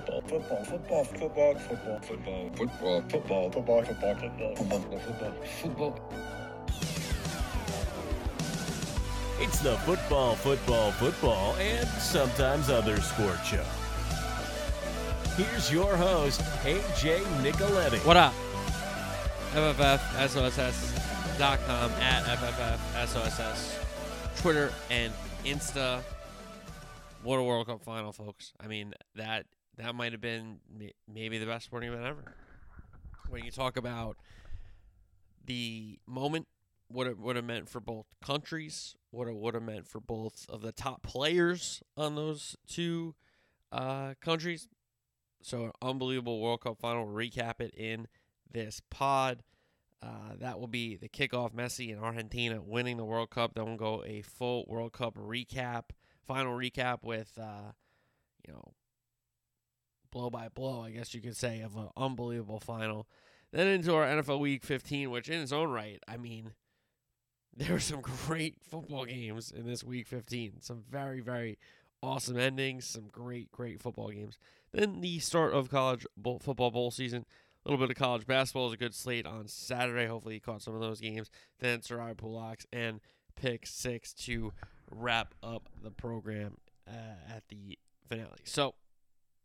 football, football, football, football, football, football, football, football, football, football, football, football, football, football. It's the football, football, football, and sometimes other sport show. Here's your host, AJ Nicoletti. What up? FFFSOSS.com at FFFSOSS. Twitter and Insta. What a World Cup final, folks. I mean, that that might have been may- maybe the best sporting event ever. When you talk about the moment, what it would have meant for both countries, what it would have meant for both of the top players on those two uh, countries. So, an unbelievable World Cup final. We'll recap it in this pod. Uh, that will be the kickoff. Messi and Argentina winning the World Cup. Then we'll go a full World Cup recap, final recap with, uh, you know, blow by blow, I guess you could say, of an unbelievable final. Then into our NFL Week 15, which in its own right, I mean, there were some great football games in this Week 15. Some very, very awesome endings. Some great, great football games. Then the start of college bowl, football bowl season. A little bit of college basketball is a good slate on Saturday. Hopefully, you caught some of those games. Then Sarai Pulaks and pick six to wrap up the program uh, at the finale. So,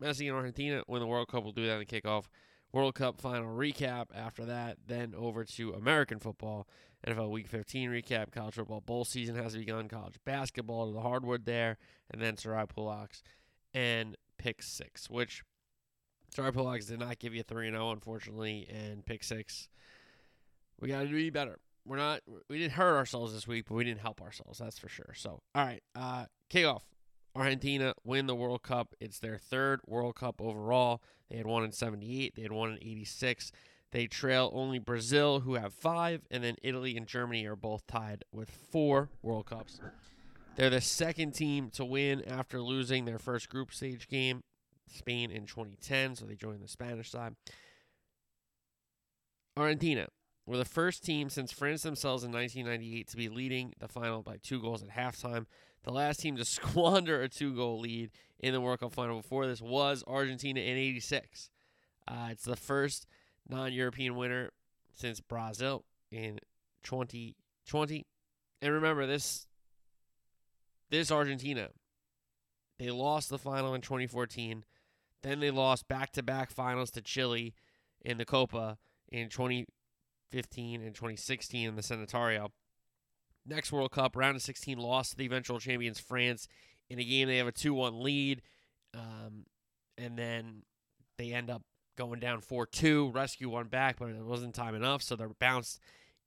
Messi and Argentina win the World Cup. We'll do that in the kickoff. World Cup final recap after that. Then over to American football. NFL Week 15 recap. College football bowl season has begun. College basketball to the hardwood there. And then Sarai Pulaks and pick six, which Sorry, Polax did not give you 3 0, unfortunately, and pick six. We got to do better. We're not, we didn't hurt ourselves this week, but we didn't help ourselves, that's for sure. So, all right, uh, kickoff. Argentina win the World Cup. It's their third World Cup overall. They had one in 78, they had one in 86. They trail only Brazil, who have five, and then Italy and Germany are both tied with four World Cups. They're the second team to win after losing their first group stage game Spain in 2010, so they joined the Spanish side. Argentina were the first team since France themselves in 1998 to be leading the final by two goals at halftime. The last team to squander a two goal lead in the World Cup final before this was Argentina in 86. Uh, it's the first non European winner since Brazil in 2020. And remember, this this Argentina, they lost the final in 2014. Then they lost back to back finals to Chile in the Copa in 2015 and 2016 in the Centenario. Next World Cup, round of 16, lost to the eventual champions France in a game they have a 2 1 lead. Um, and then they end up going down 4 2, rescue one back, but it wasn't time enough, so they're bounced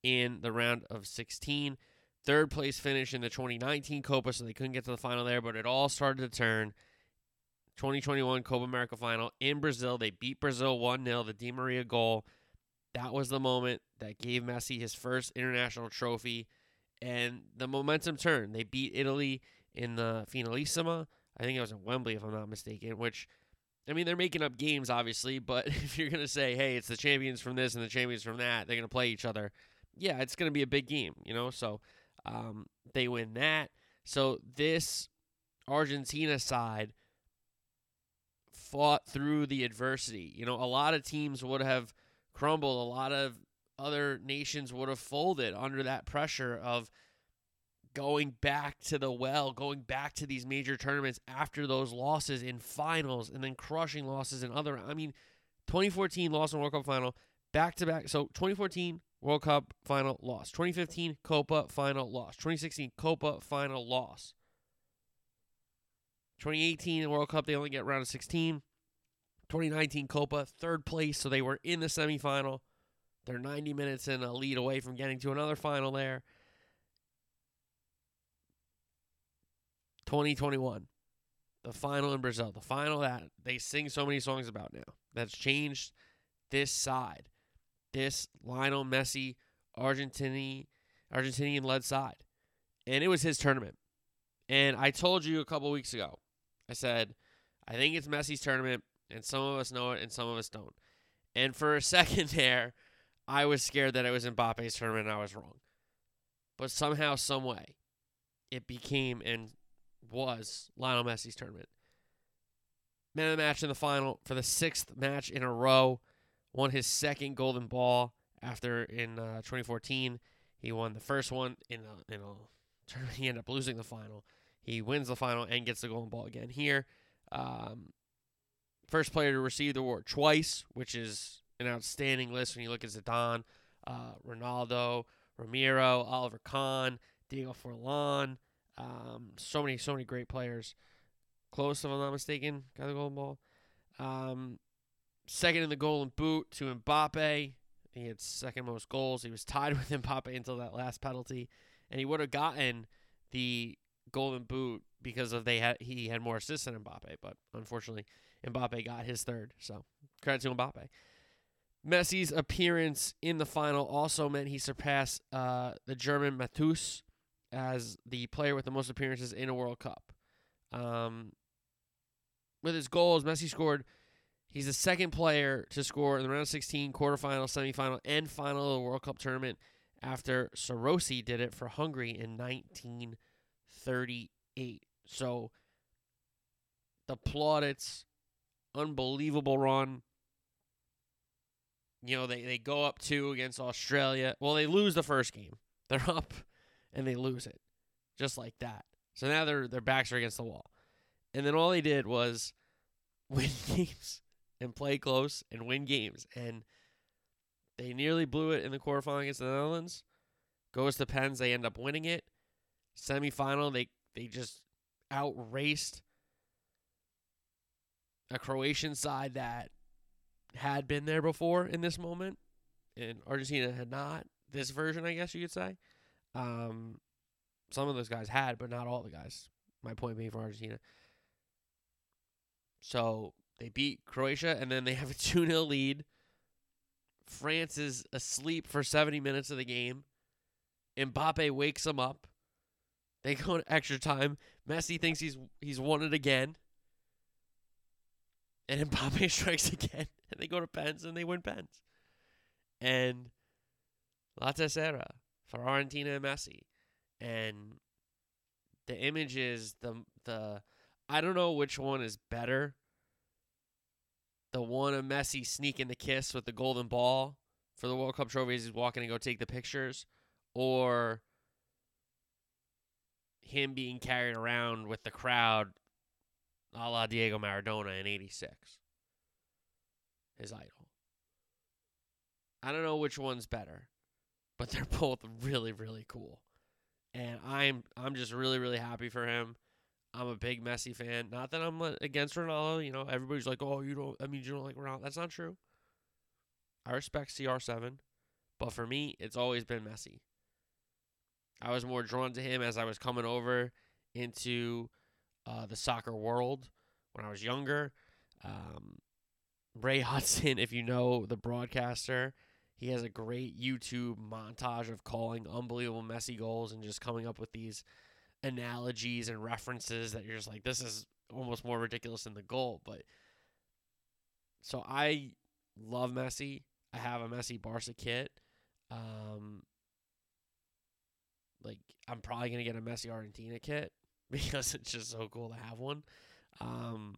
in the round of 16. Third place finish in the 2019 Copa, so they couldn't get to the final there, but it all started to turn. 2021 Copa America final in Brazil. They beat Brazil 1 0, the Di Maria goal. That was the moment that gave Messi his first international trophy, and the momentum turned. They beat Italy in the Finalissima. I think it was in Wembley, if I'm not mistaken, which. I mean, they're making up games, obviously, but if you're going to say, hey, it's the champions from this and the champions from that, they're going to play each other, yeah, it's going to be a big game, you know? So um, they win that. So this Argentina side fought through the adversity. You know, a lot of teams would have crumbled, a lot of other nations would have folded under that pressure of going back to the well, going back to these major tournaments after those losses in finals and then crushing losses in other I mean 2014 loss in World Cup final, back to back. So 2014 World Cup final loss. 2015 Copa final loss. 2016 Copa final loss. 2018 World Cup, they only get round of 16. 2019 Copa, third place, so they were in the semifinal. They're 90 minutes in a lead away from getting to another final there. 2021, the final in Brazil, the final that they sing so many songs about now. That's changed this side, this Lionel Messi, Argentinian, Argentinian led side. And it was his tournament. And I told you a couple weeks ago, I said, I think it's Messi's tournament, and some of us know it and some of us don't. And for a second there, I was scared that it was Mbappe's tournament and I was wrong. But somehow, some way, it became and was Lionel Messi's tournament. man of the match in the final for the sixth match in a row. Won his second Golden Ball after in uh, 2014 he won the first one in a, in a tournament. He ended up losing the final. He wins the final and gets the Golden Ball again here. Um, first player to receive the award twice, which is an outstanding list when you look at Zidane, uh, Ronaldo, Romario, Oliver Kahn, Diego Forlan. Um, so many, so many great players. Close, if I'm not mistaken, got the golden ball. Um, second in the golden boot to Mbappe. He had second most goals. He was tied with Mbappe until that last penalty, and he would have gotten the golden boot because of they had he had more assists than Mbappe, but unfortunately Mbappe got his third. So credit to Mbappe. Messi's appearance in the final also meant he surpassed uh, the German Matthäus as the player with the most appearances in a World Cup. Um, with his goals, Messi scored. He's the second player to score in the round of 16, quarterfinal, semifinal, and final of the World Cup tournament after Sarosi did it for Hungary in 1938. So the plaudits, unbelievable run. You know, they, they go up two against Australia. Well, they lose the first game. They're up and they lose it. Just like that. So now their their backs are against the wall. And then all they did was win games and play close and win games. And they nearly blew it in the quarterfinal against the Netherlands. Goes to Pens, they end up winning it. Semifinal, they they just outraced a Croatian side that had been there before in this moment, and Argentina had not. This version, I guess you could say. Um, some of those guys had, but not all the guys. My point being for Argentina. So they beat Croatia, and then they have a 2 0 lead. France is asleep for 70 minutes of the game. Mbappe wakes them up. They go to extra time. Messi thinks he's he's won it again. And Mbappe strikes again. And they go to pens and they win pens. And La Tercera for Argentina and Messi. And the images, the the I don't know which one is better. The one of Messi sneaking the kiss with the golden ball for the World Cup trophy as he's walking to go take the pictures, or him being carried around with the crowd a la Diego Maradona in 86. His idol. I don't know which one's better, but they're both really, really cool. And I'm I'm just really, really happy for him. I'm a big Messi fan. Not that I'm uh, against Ronaldo. You know, everybody's like, oh, you don't, I mean, you don't like Ronaldo. That's not true. I respect CR7, but for me, it's always been Messi. I was more drawn to him as I was coming over into uh, the soccer world when I was younger. Um, Ray Hudson, if you know the broadcaster, he has a great YouTube montage of calling unbelievable Messi goals and just coming up with these analogies and references that you're just like, this is almost more ridiculous than the goal. But so I love Messi. I have a Messi Barca kit. Um, like I'm probably gonna get a Messi Argentina kit because it's just so cool to have one. Um,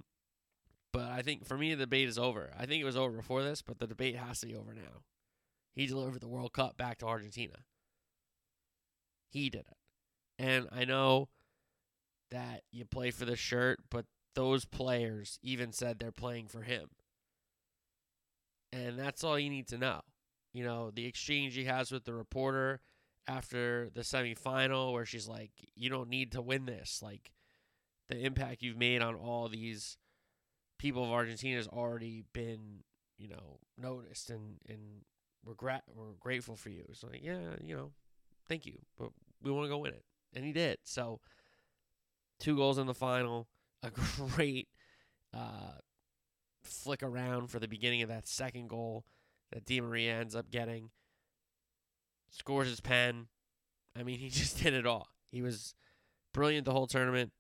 but I think for me the debate is over. I think it was over before this, but the debate has to be over now. He delivered the World Cup back to Argentina. He did it. And I know that you play for the shirt, but those players even said they're playing for him. And that's all you need to know. You know, the exchange he has with the reporter after the semifinal where she's like, You don't need to win this. Like the impact you've made on all these people of Argentina has already been, you know, noticed and, and we're gra- we're grateful for you. It's like, yeah, you know, thank you. But we want to go win it and he did. So, two goals in the final, a great uh, flick around for the beginning of that second goal that Di Maria ends up getting. Scores his pen. I mean, he just did it all. He was brilliant the whole tournament.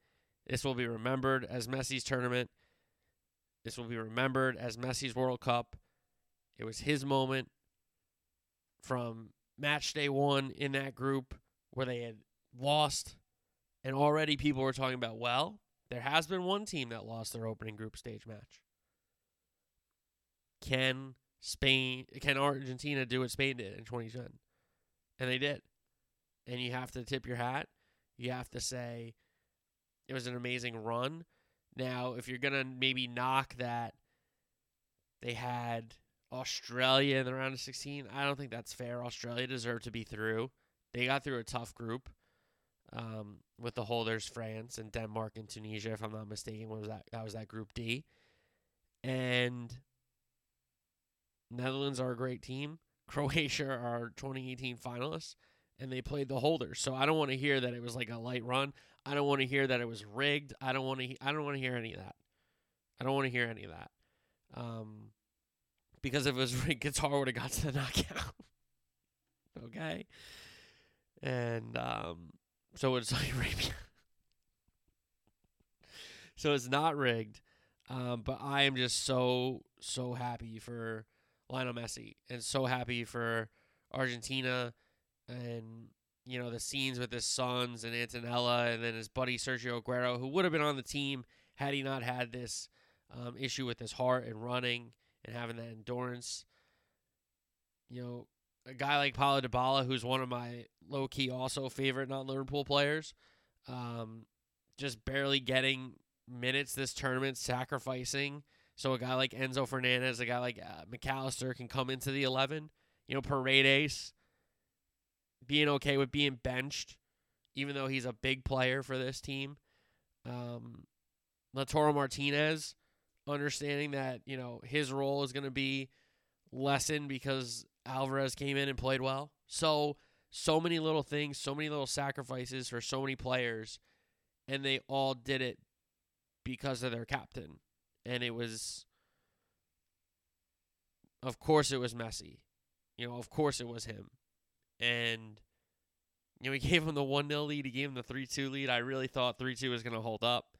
This will be remembered as Messi's tournament. This will be remembered as Messi's World Cup. It was his moment from match day one in that group where they had lost, and already people were talking about, well, There has been one team that lost their opening group stage match. Can Spain, can Argentina do what Spain did in 2010? And they did. And you have to tip your hat. You have to say it was an amazing run. Now, if you're going to maybe knock that they had Australia in the round of 16, I don't think that's fair. Australia deserved to be through. They got through a tough group um, with the holders, France and Denmark and Tunisia, if I'm not mistaken. What was that? That was that Group D. And Netherlands are a great team. Croatia are 2018 finalists, and they played the holders. So I don't want to hear that it was like a light run. I don't want to hear that it was rigged. I don't want to. I don't want to hear any of that. I don't want to hear any of that. Um, because if it was rigged, Qatar would have got to the knockout. okay, and um, so it's Saudi Arabia. so it's not rigged. Um, but I am just so so happy for Lionel Messi and so happy for Argentina and you know the scenes with his sons and Antonella and then his buddy Sergio Aguero who would have been on the team had he not had this um, issue with his heart and running and having that endurance. You know, a guy like Paulo Dybala, who's one of my low key also favorite non Liverpool players, um, just barely getting minutes this tournament, sacrificing. So a guy like Enzo Fernandez, a guy like uh, Mac Allister can come into the 11. You know, Paredes being okay with being benched, even though he's a big player for this team. Um, Lautaro Martinez, understanding that, you know, his role is going to be lessened because Alvarez came in and played well. So, so many little things, so many little sacrifices for so many players, and they all did it because of their captain. And it was, of course, it was Messi. You know, of course, it was him. And, you know, he gave him the 1 0 lead, he gave him the 3 2 lead. I really thought 3 2 was going to hold up.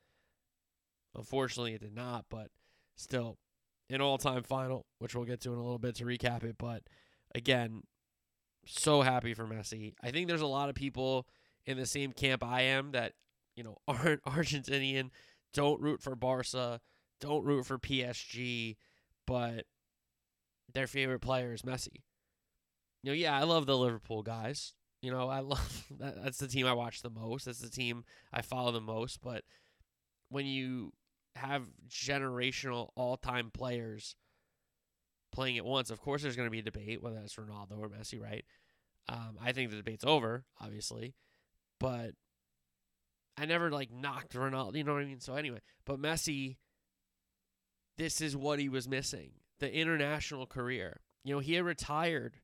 Unfortunately, it did not, but still, an all time final, which we'll get to in a little bit to recap it. But again, so happy for Messi. I think there's a lot of people in the same camp I am that, you know, aren't Argentinian, don't root for Barca, don't root for PSG, but their favorite player is Messi. You know, yeah, I love the Liverpool guys. You know, I love that, that's the team I watch the most. That's the team I follow the most. But when you have generational all time players playing at once, of course there's going to be a debate whether it's Ronaldo or Messi, right? Um, I think the debate's over, obviously, but I never like knocked Ronaldo. You know what I mean? So anyway, but Messi, this is what he was missing: the international career. You know, he had retired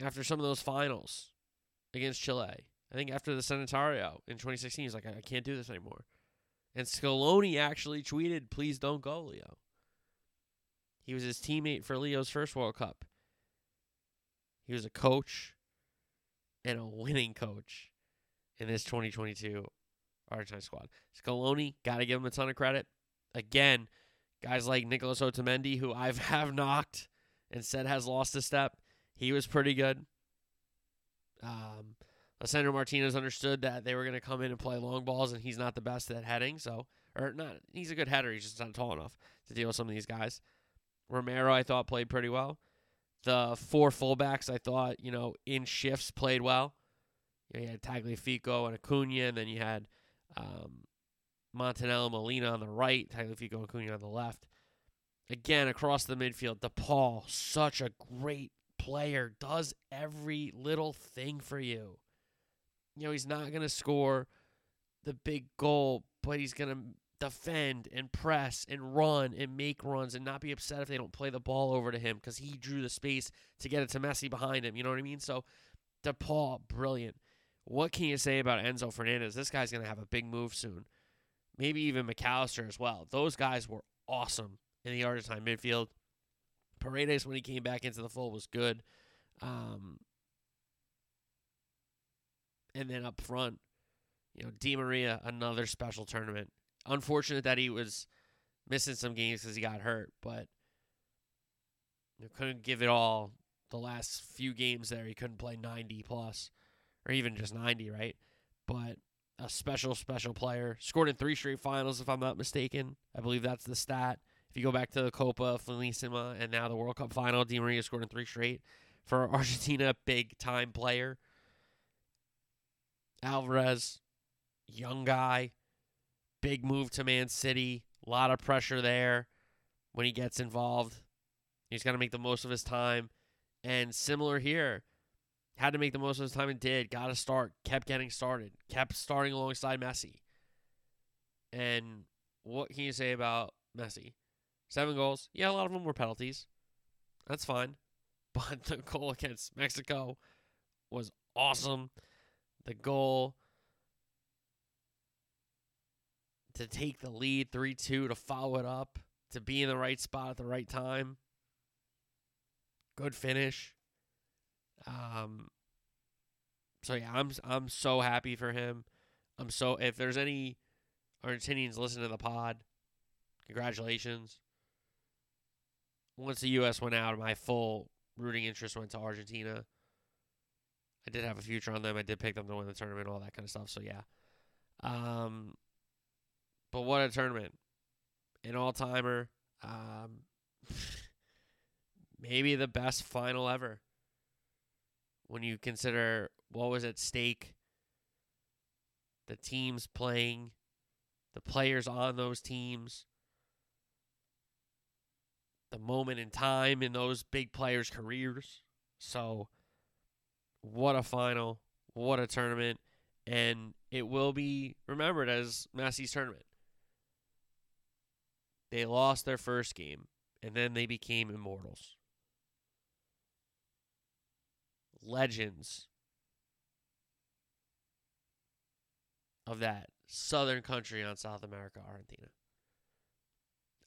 after some of those finals against Chile. I think after the Centenario in 2016, he's like, I can't do this anymore. And Scaloni actually tweeted, "Please don't go, Leo." He was his teammate for Leo's first World Cup. He was a coach and a winning coach in this 2022 Argentine squad. Scaloni, got to give him a ton of credit. Again, guys like Nicolas Otamendi, who I've have knocked and said has lost a step, he was pretty good. Um, Lisandro Martinez understood that they were going to come in and play long balls, and he's not the best at heading. So, or not, he's a good header. He's just not tall enough to deal with some of these guys. Romero, I thought, played pretty well. The four fullbacks, I thought, you know, in shifts played well. You, know, you had Tagliafico and Acuna, and then you had um, Montanello Molina on the right, Tagliafico Acuna on the left. Again, across the midfield, DePaul, such a great player, does every little thing for you. You know, he's not going to score the big goal, but he's going to defend and press and run and make runs and not be upset if they don't play the ball over to him because he drew the space to get it to Messi behind him. You know what I mean? So, DePaul, brilliant. What can you say about Enzo Fernandez? This guy's going to have a big move soon. Maybe even Mac Allister as well. Those guys were awesome in the Argentine midfield. Paredes, when he came back into the fold, was good. Um, and then up front, you know, Di Maria, another special tournament. Unfortunate that he was missing some games because he got hurt, but you know, couldn't give it all the last few games there. He couldn't play 90 plus, or even just 90, right? But a special, special player. Scored in three straight finals, if I'm not mistaken. I believe that's the stat. If you go back to the Copa, Finalissima, and now the World Cup final, Di Maria scored in three straight. For Argentina, big time player. Alvarez, young guy, big move to Man City. A lot of pressure there when he gets involved. He's got to make the most of his time. And similar here, had to make the most of his time and did. Got to start, kept getting started, kept starting alongside Messi. And what can you say about Messi? Seven goals. Yeah, a lot of them were penalties. That's fine. But the goal against Mexico was awesome. The goal to take the lead 3 2, to follow it up, to be in the right spot at the right time. Good finish. Um, so yeah, I'm I'm so happy for him. I'm so if there's any Argentinians listening to the pod, congratulations. Once the U.S. went out, my full rooting interest went to Argentina. I did have a future on them. I did pick them to win the tournament, all that kind of stuff. So yeah. Um, but what a tournament! An all timer. Um, maybe the best final ever. When you consider what was at stake, the teams playing, the players on those teams, the moment in time in those big players' careers. So, what a final, what a tournament, and it will be remembered as Messi's tournament. They lost their first game, and then they became immortals. Legends of that southern country on South America, Argentina.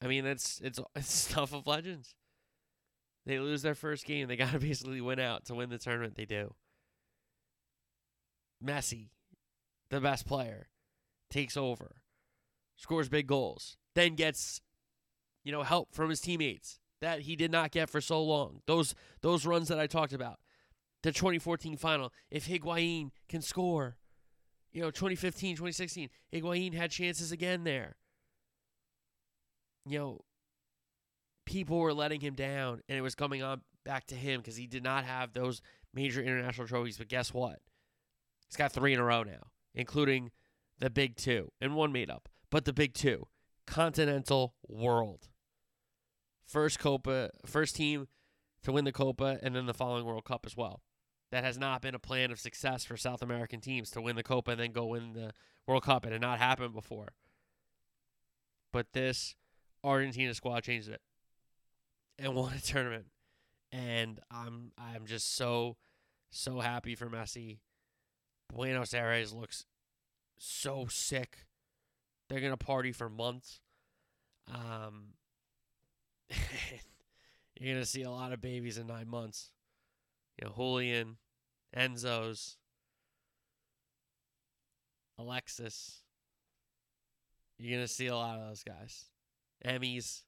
I mean, it's it's it's stuff of legends. They lose their first game, they got to basically win out to win the tournament. They do. Messi, the best player, takes over, scores big goals, then gets, you know, help from his teammates that he did not get for so long. Those those runs that I talked about, the 2014 final. If Higuain can score, you know, 2015, 2016, Higuain had chances again there. You know, people were letting him down, and it was coming on back to him because he did not have those major international trophies. But guess what? He's got three in a row now, including the big two and one made up, but the big two continental world. First Copa, first team to win the Copa, and then the following World Cup as well. That has not been a plan of success for South American teams to win the Copa and then go win the World Cup. It had not happened before. But this Argentina squad changed it and won a tournament. And I'm I'm just so so happy for Messi. Buenos Aires looks so sick. They're gonna party for months. Um, you're gonna see a lot of babies in nine months. You know, Julian, Enzo's, Alexis. You're gonna see a lot of those guys. Emmys.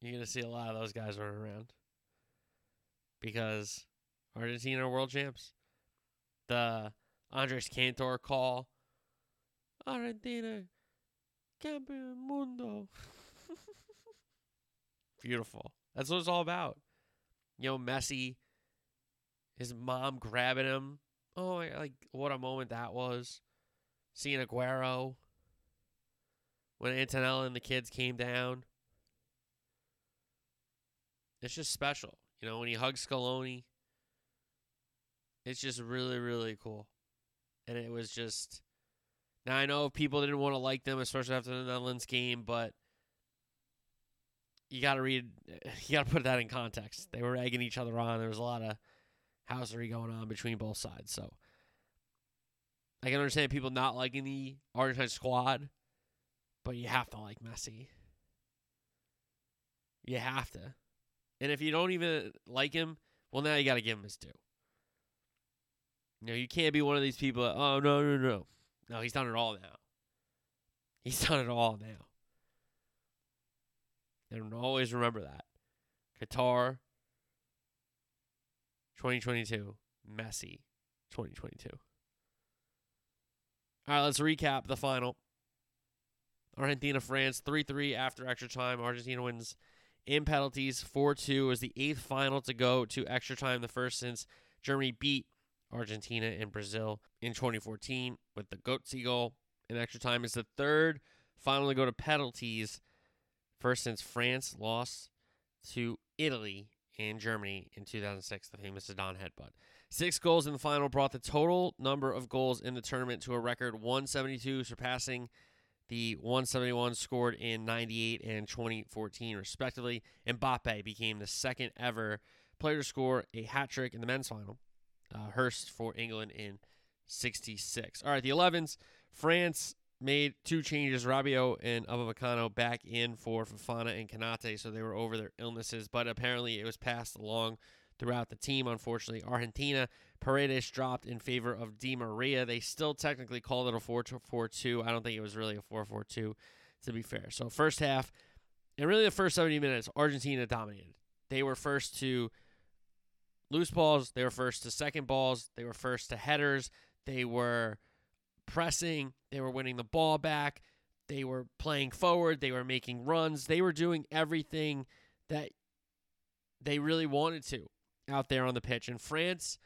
You're gonna see a lot of those guys running around. Because Argentina are world champs. The Andres Cantor call. Argentina, campeón mundo. Beautiful. That's what it's all about. You know, Messi, his mom grabbing him. Oh, like what a moment that was. Seeing Aguero when Antonella and the kids came down. It's just special. You know, when he hugs Scaloni, it's just really, really cool. And it was just. Now, I know people didn't want to like them, especially after the Netherlands game, but you got to read, you got to put that in context. They were egging each other on. There was a lot of housery going on between both sides. So I can understand people not liking the Argentine squad, but you have to like Messi. You have to. And if you don't even like him, well, now you got to give him his due. You know, you can't be one of these people. That, oh no, no, no, no. He's done it all now. He's done it all now. And always remember that. Qatar 2022, Messi 2022. All right, let's recap the final. Argentina France 3 3 after extra time. Argentina wins in penalties 4 2 is the eighth final to go to extra time, the first since Germany beat Argentina and Brazil in 2014 with the Götze goal in extra time. Is the third final to go to penalties, first since France lost to Italy and Germany in 2006, the famous Zidane headbutt. Six goals in the final brought the total number of goals in the tournament to a record 172, surpassing the 171 scored in 98 and 2014, respectively. Mbappe became the second ever player to score a hat trick in the men's final. Uh, Hurst for England in 66. All right, the 11s. France made two changes. Rabiot and Upamecano back in for Fofana and Konate, so they were over their illnesses. But apparently, it was passed along throughout the team. Unfortunately, Argentina Paredes dropped in favor of Di Maria. They still technically called it a 4-4-2. I don't think it was really a 4-4-2 to be fair. So first half and really the first 70 minutes Argentina dominated. They were first to loose balls, they were first to second balls, they were first to headers, they were pressing, they were winning the ball back, they were playing forward, they were making runs, they were doing everything that they really wanted to out there on the pitch. And France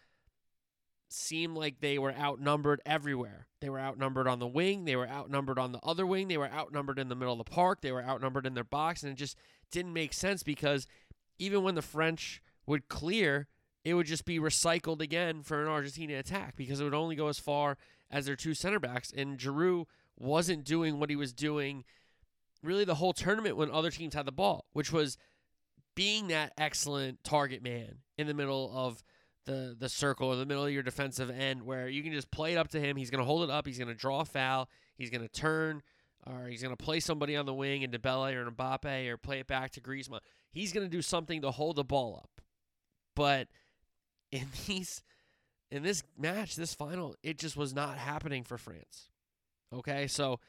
seemed like they were outnumbered everywhere. They were outnumbered on the wing, they were outnumbered on the other wing, they were outnumbered in the middle of the park, they were outnumbered in their box, and it just didn't make sense because even when the French would clear, it would just be recycled again for an Argentina attack because it would only go as far as their two center backs. And Giroud wasn't doing what he was doing really the whole tournament when other teams had the ball, which was being that excellent target man in the middle of the the circle in the middle of your defensive end where you can just play it up to him. He's going to hold it up. He's going to draw a foul. He's going to turn or he's going to play somebody on the wing into Dembele or Mbappe or play it back to Griezmann. He's going to do something to hold the ball up. But in these in this match, this final, it just was not happening for France. Okay? So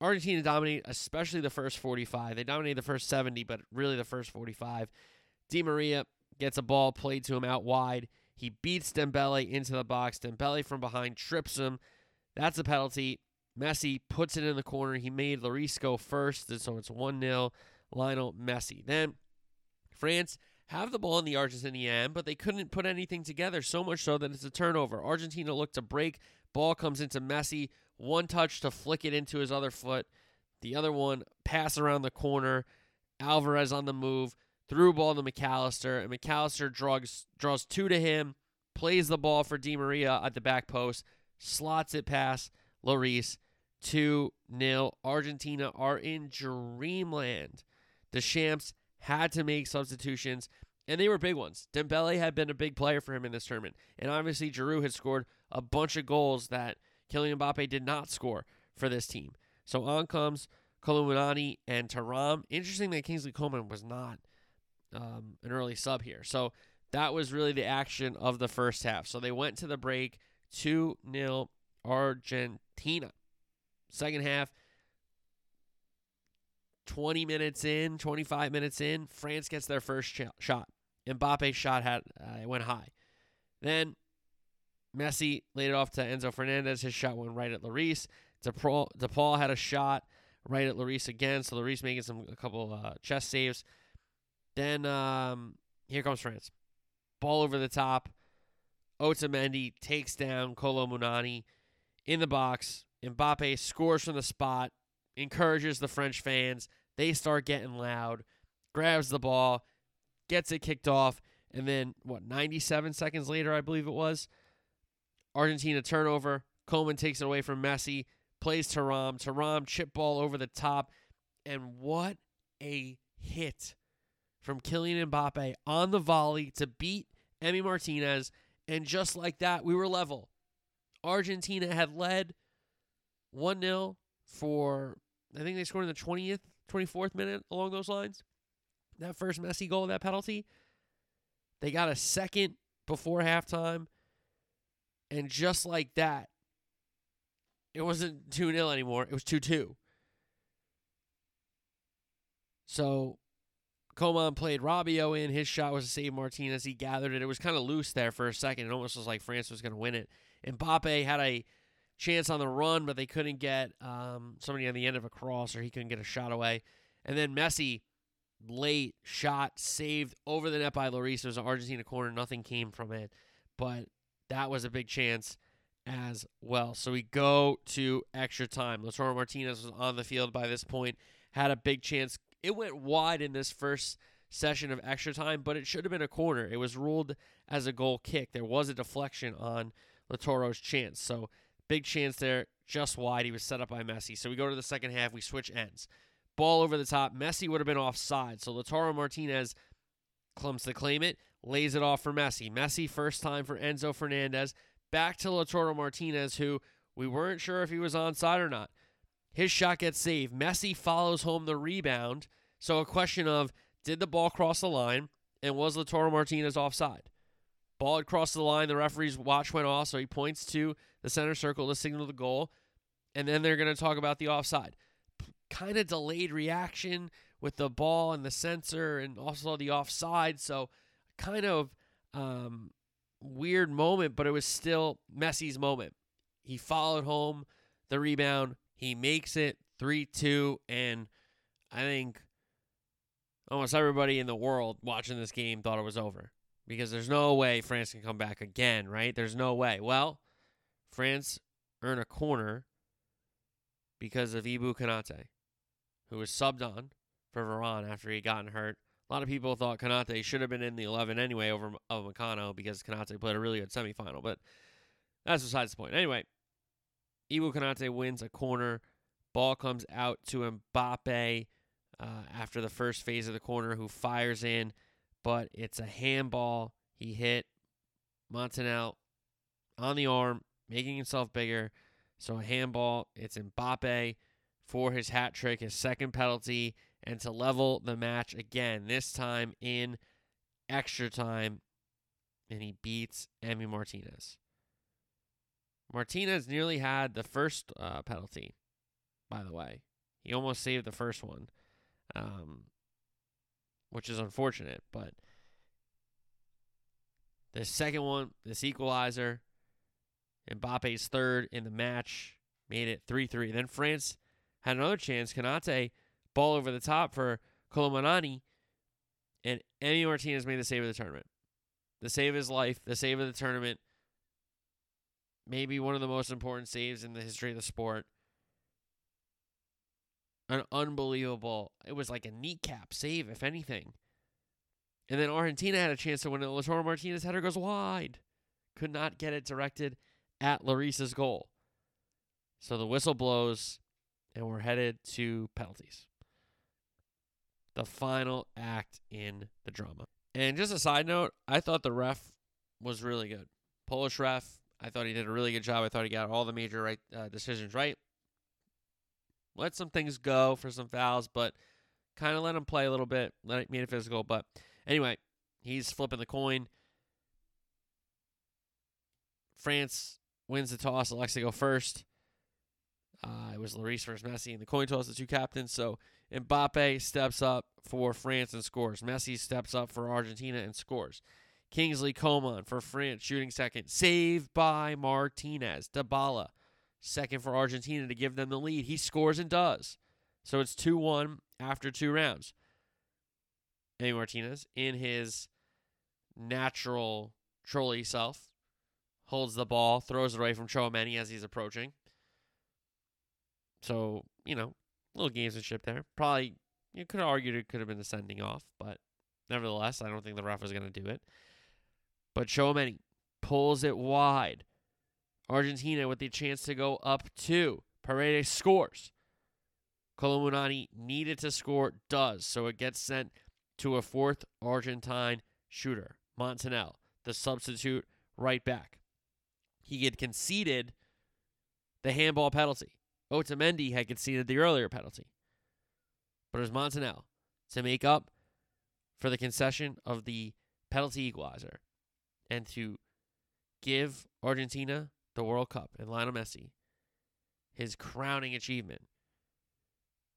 Argentina dominated, especially the first 45. They dominated the first 70, but really the first 45. Di Maria gets a ball played to him out wide. He beats Dembele into the box. Dembele from behind trips him. That's a penalty. Messi puts it in the corner. He made Lloris go first, so it's 1 0. Lionel Messi. Then France have the ball in the Argentinian end, but they couldn't put anything together, so much so that it's a turnover. Argentina looked to break. Ball comes into Messi. One touch to flick it into his other foot. The other one, pass around the corner. Alvarez on the move. Threw ball to Mac Allister, and Mac Allister draws, draws two to him, plays the ball for Di Maria at the back post, slots it past Lloris. 2 0. Argentina are in dreamland. The Champs had to make substitutions, and they were big ones. Dembele had been a big player for him in this tournament, and obviously Giroud had scored a bunch of goals that Kylian Mbappe did not score for this team. So on comes Kolo Muani and Thuram. Interesting that Kingsley Coman was not um, an early sub here. So that was really the action of the first half. So they went to the break 2 0 Argentina. Second half, 20 minutes in, 25 minutes in, France gets their first sh- shot. Mbappe's shot had uh, went high. Then Messi laid it off to Enzo Fernandez. His shot went right at Lloris. DePaul, DePaul had a shot right at Lloris again. So Lloris making some a couple uh, chest saves. Then um, here comes France. Ball over the top. Otamendi takes down Kolo Muani in the box. Mbappe scores from the spot, encourages the French fans. They start getting loud, grabs the ball, gets it kicked off, and then, what, 97 seconds later, I believe it was, Argentina turnover. Coman takes it away from Messi, plays Thuram. Thuram chip ball over the top. And what a hit from Kylian Mbappe on the volley to beat Emi Martinez. And just like that, we were level. Argentina had led 1 0 for, I think they scored in the 20th, 24th minute along those lines. That first Messi goal, that penalty. They got a second before halftime. And just like that, it wasn't 2 0 anymore. It was 2 2. So Coman played Rabiot in. His shot was to save Martinez. He gathered it. It was kind of loose there for a second. It almost was like France was going to win it. And Mbappe had a chance on the run, but they couldn't get um, somebody on the end of a cross, or he couldn't get a shot away. And then Messi, late shot, saved over the net by Lloris. It was an Argentina corner. Nothing came from it, but that was a big chance as well. So we go to extra time. Lautaro Martinez was on the field by this point, had a big chance. It went wide in this first session of extra time, but it should have been a corner. It was ruled as a goal kick. There was a deflection on Lautaro's chance. So big chance there, just wide. He was set up by Messi. So we go to the second half. We switch ends. Ball over the top. Messi would have been offside. So Lautaro Martinez clumps to claim it, lays it off for Messi. Messi, first time for Enzo Fernandez. Back to Lautaro Martinez, who we weren't sure if he was onside or not. His shot gets saved. Messi follows home the rebound. So a question of did the ball cross the line and was Lautaro Martinez offside? Ball had crossed the line. The referee's watch went off, so he points to the center circle to signal the goal. And then they're going to talk about the offside. Kind of delayed reaction with the ball and the sensor and also the offside. So kind of um, weird moment, but it was still Messi's moment. He followed home the rebound. He makes it 3 2. And I think almost everybody in the world watching this game thought it was over because there's no way France can come back again, right? There's no way. Well, France earn a corner because of Ibou Konate, who was subbed on for Varane after he gotten hurt. A lot of people thought Konate should have been in the 11 anyway over Upamecano because Konate played a really good semifinal, but that's besides the point. Anyway, Ibou Konate wins a corner. Ball comes out to Mbappe uh, after the first phase of the corner, who fires in, but it's a handball. He hit Montiel on the arm, making himself bigger. So a handball. It's Mbappe for his hat trick, his second penalty, and to level the match again. This time in extra time, and he beats Emi Martinez. Martinez nearly had the first uh, penalty, by the way. He almost saved the first one, um, which is unfortunate. But the second one, this equalizer, Mbappe's third in the match, made it 3 3. Then France had another chance. Konate, ball over the top for Kolo Muani, and Emi Martinez made the save of the tournament. The save of his life, the save of the tournament. Maybe one of the most important saves in the history of the sport. An unbelievable, it was like a kneecap save, if anything. And then Argentina had a chance to win it. Lautaro Martinez header goes wide. Could not get it directed at Lloris's goal. So the whistle blows, and we're headed to penalties. The final act in the drama. And just a side note, I thought the ref was really good. Polish ref, I thought he did a really good job. I thought he got all the major right uh, decisions right. Let some things go for some fouls, but kind of let him play a little bit. Let it made it physical, but anyway, he's flipping the coin. France wins the toss. Elects to go first. Uh, it was Lloris versus Messi in the coin toss, the two captains. So Mbappe steps up for France and scores. Messi steps up for Argentina and scores. Kingsley Coman for France shooting second. Saved by Martinez. Dybala second for Argentina to give them the lead. He scores and does. So it's 2 1 after two rounds. Emi Martinez, in his natural trolley self, holds the ball, throws it away from Tchouameni as he's approaching. So, you know, little gamesmanship there. Probably, you could have argued it could have been the sending off, but nevertheless, I don't think the ref was going to do it. But Tchouameni pulls it wide. Argentina with the chance to go up two. Paredes scores. Kolo Muani needed to score, does. So it gets sent to a fourth Argentine shooter, Montiel, the substitute right back. He had conceded the handball penalty. Otamendi had conceded the earlier penalty. But it was Montiel to make up for the concession of the penalty equalizer and to give Argentina the World Cup and Lionel Messi his crowning achievement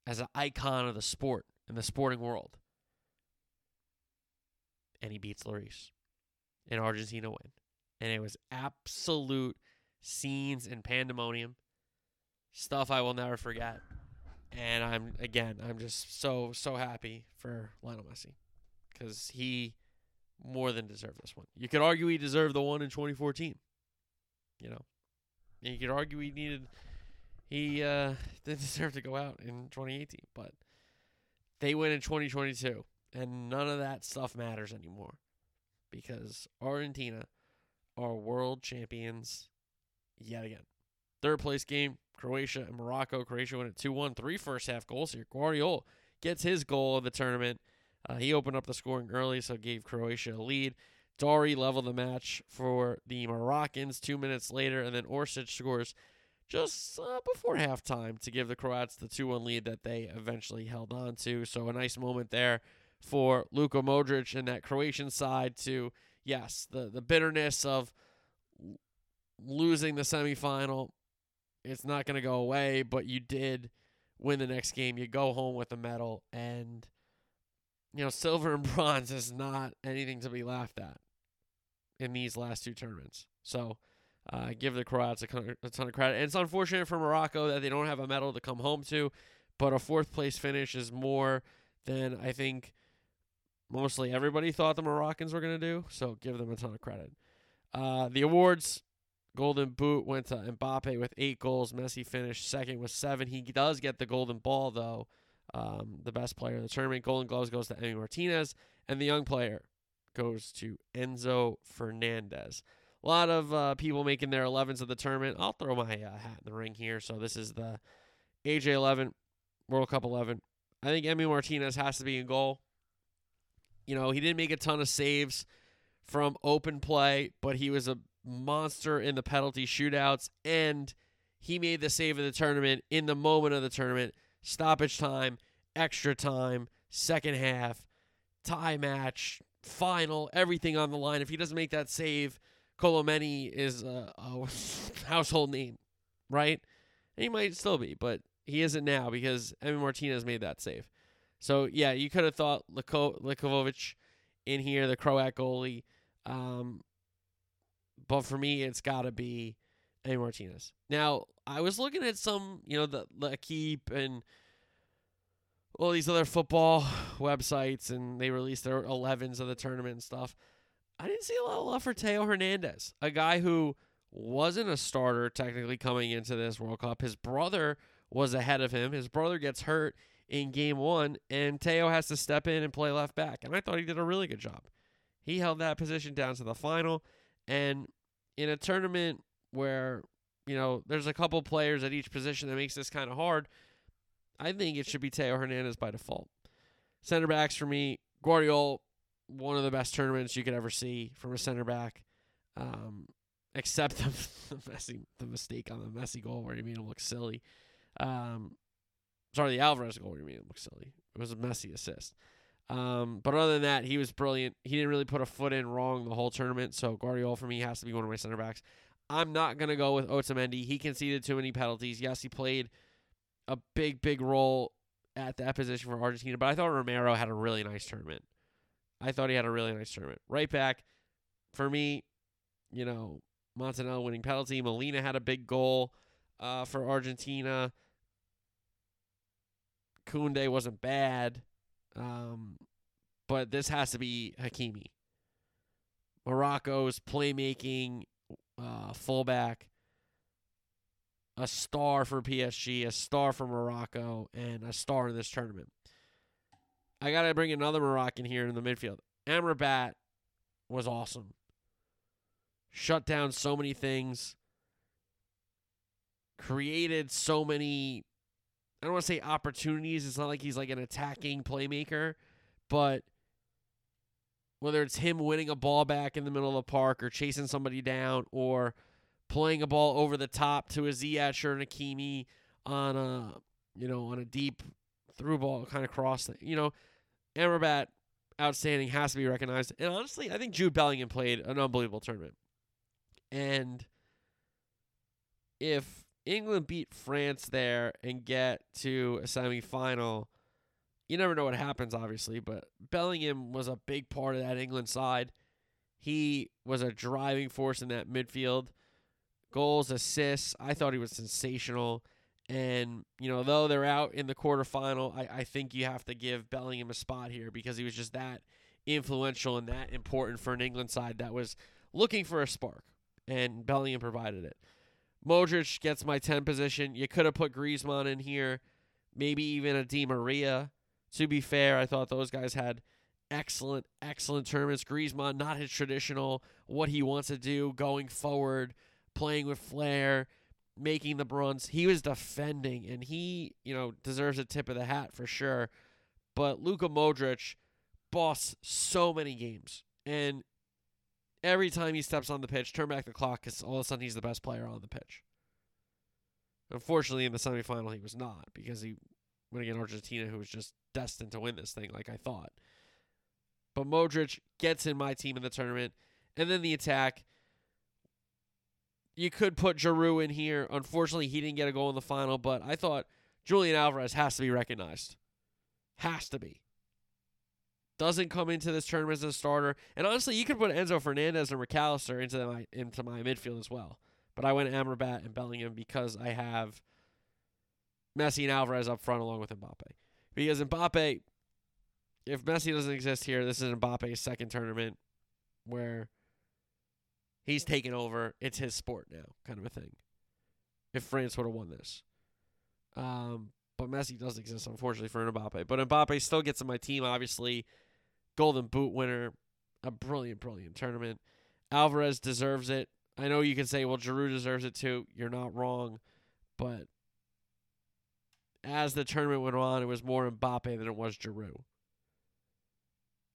as an icon of the sport in the sporting world. And he beats Lloris. And Argentina win. And it was absolute scenes and pandemonium. Stuff I will never forget. And I'm again, I'm just so so happy for Lionel Messi cuz he more than deserved this one. You could argue he deserved the one in 2014. You know. You could argue he needed he uh didn't deserve to go out in 2018, but they win in 2022 and none of that stuff matters anymore because Argentina are world champions yet again. Third place game, Croatia and Morocco. Croatia win at 2 1, three first half goals here. Gvardiol gets his goal of the tournament. Uh, he opened up the scoring early, so gave Croatia a lead. Dari leveled the match for the Moroccans two minutes later, and then Orsic scores just uh, before halftime to give the Croats the 2 1 lead that they eventually held on to. So a nice moment there for Luka Modric and that Croatian side to, yes, the, the bitterness of losing the semifinal. It's not going to go away, but you did win the next game. You go home with a medal, and, you know, silver and bronze is not anything to be laughed at in these last two tournaments. So, uh, give the Croats a, ton of credit. And it's unfortunate for Morocco that they don't have a medal to come home to, but a fourth place finish is more than I think mostly everybody thought the Moroccans were going to do. So give them a ton of credit. Uh, the awards Golden Boot went to Mbappe with eight goals. Messi finished second with seven. He does get the Golden Ball, though. Um, the best player of the tournament. Golden Gloves goes to Emi Martinez. And the young player goes to Enzo Fernandez. A lot of uh, people making their 11s of the tournament. I'll throw my uh, hat in the ring here. So this is the AJ 11, World Cup 11. I think Emi Martinez has to be in goal. You know, he didn't make a ton of saves from open play, but he was a monster in the penalty shootouts, and he made the save of the tournament in the moment of the tournament. Stoppage time, extra time, second half, tie match, final, everything on the line. If he doesn't make that save, Kolo Muani is a, a household name, right? And he might still be, but he isn't now because Emi Martinez made that save. So yeah, you could have thought Liko- Likovic in here, the Croat goalie. Um, but for me, it's got to be A Martinez. Now, I was looking at some, you know, the L'Equipe and all these other football websites, and they released their 11s of the tournament and stuff. I didn't see a lot of love for Theo Hernandez, a guy who wasn't a starter technically coming into this World Cup. His brother was ahead of him. His brother gets hurt in game one, and Theo has to step in and play left back. And I thought he did a really good job. He held that position down to the final. And in a tournament where, you know, there's a couple players at each position that makes this kind of hard, I think it should be Theo Hernandez by default. Center backs for me, Gvardiol, one of the best tournaments you could ever see from a center back. Um, except the, the Messi, the mistake on the messy goal where he made him look silly. Um, Sorry, the Alvarez goal where you made him look silly. It was a messy assist. Um, but other than that, he was brilliant. He didn't really put a foot in wrong the whole tournament. So Gvardiol for me has to be one of my center backs. I'm not gonna go with Otamendi. He conceded too many penalties. Yes, he played a big, big role at that position for Argentina, but I thought Romero had a really nice tournament. I thought he had a really nice tournament. Right back, for me, you know, Montiel winning penalty. Molina had a big goal uh, for Argentina. Koundé wasn't bad, um, but this has to be Hakimi. Morocco's playmaking uh, fullback, a star for PSG, a star for Morocco, and a star in this tournament. I got to bring another Moroccan here in the midfield. Amrabat was awesome. Shut down so many things. Created so many I don't want to say opportunities. It's not like he's like an attacking playmaker, but whether it's him winning a ball back in the middle of the park or chasing somebody down or playing a ball over the top to a Ziyech or an Hakimi on a you know on a deep through ball kind of cross thing. You know, Amrabat outstanding has to be recognized. And honestly, I think Jude Bellingham played an unbelievable tournament. And if England beat France there and get to a semifinal, you never know what happens, obviously, but Bellingham was a big part of that England side. He was a driving force in that midfield. Goals, assists. I thought he was sensational. And, you know, though they're out in the quarterfinal, I, I think you have to give Bellingham a spot here because he was just that influential and that important for an England side that was looking for a spark. And Bellingham provided it. Modric gets my 10 position. You could have put Griezmann in here, maybe even a Di Maria. To be fair, I thought those guys had excellent, excellent tournaments. Griezmann, not his traditional, what he wants to do going forward, playing with flair, making the runs. He was defending, and he, you know, deserves a tip of the hat for sure. But Luka Modric bossed so many games. And every time he steps on the pitch, turn back the clock because all of a sudden he's the best player on the pitch. Unfortunately, in the semifinal, he was not because he went against Argentina, who was just destined to win this thing, like I thought. But Modric gets in my team in the tournament. And then the attack. You could put Giroud in here. Unfortunately, he didn't get a goal in the final, but I thought Julian Alvarez has to be recognized. Has to be. Doesn't come into this tournament as a starter. And honestly, you could put Enzo Fernandez and Mac Allister into my into my midfield as well. But I went Amrabat and Bellingham because I have Messi and Alvarez up front along with Mbappe. Because Mbappe, if Messi doesn't exist here, this is Mbappe's second tournament where he's taken over. It's his sport now, kind of a thing. If France would have won this. Um, but Messi does exist, unfortunately, for Mbappe. But Mbappe still gets in my team, obviously. Golden Boot winner. A brilliant, brilliant tournament. Alvarez deserves it. I know you can say, well, Giroud deserves it too. You're not wrong. But as the tournament went on, it was more Mbappe than it was Giroud.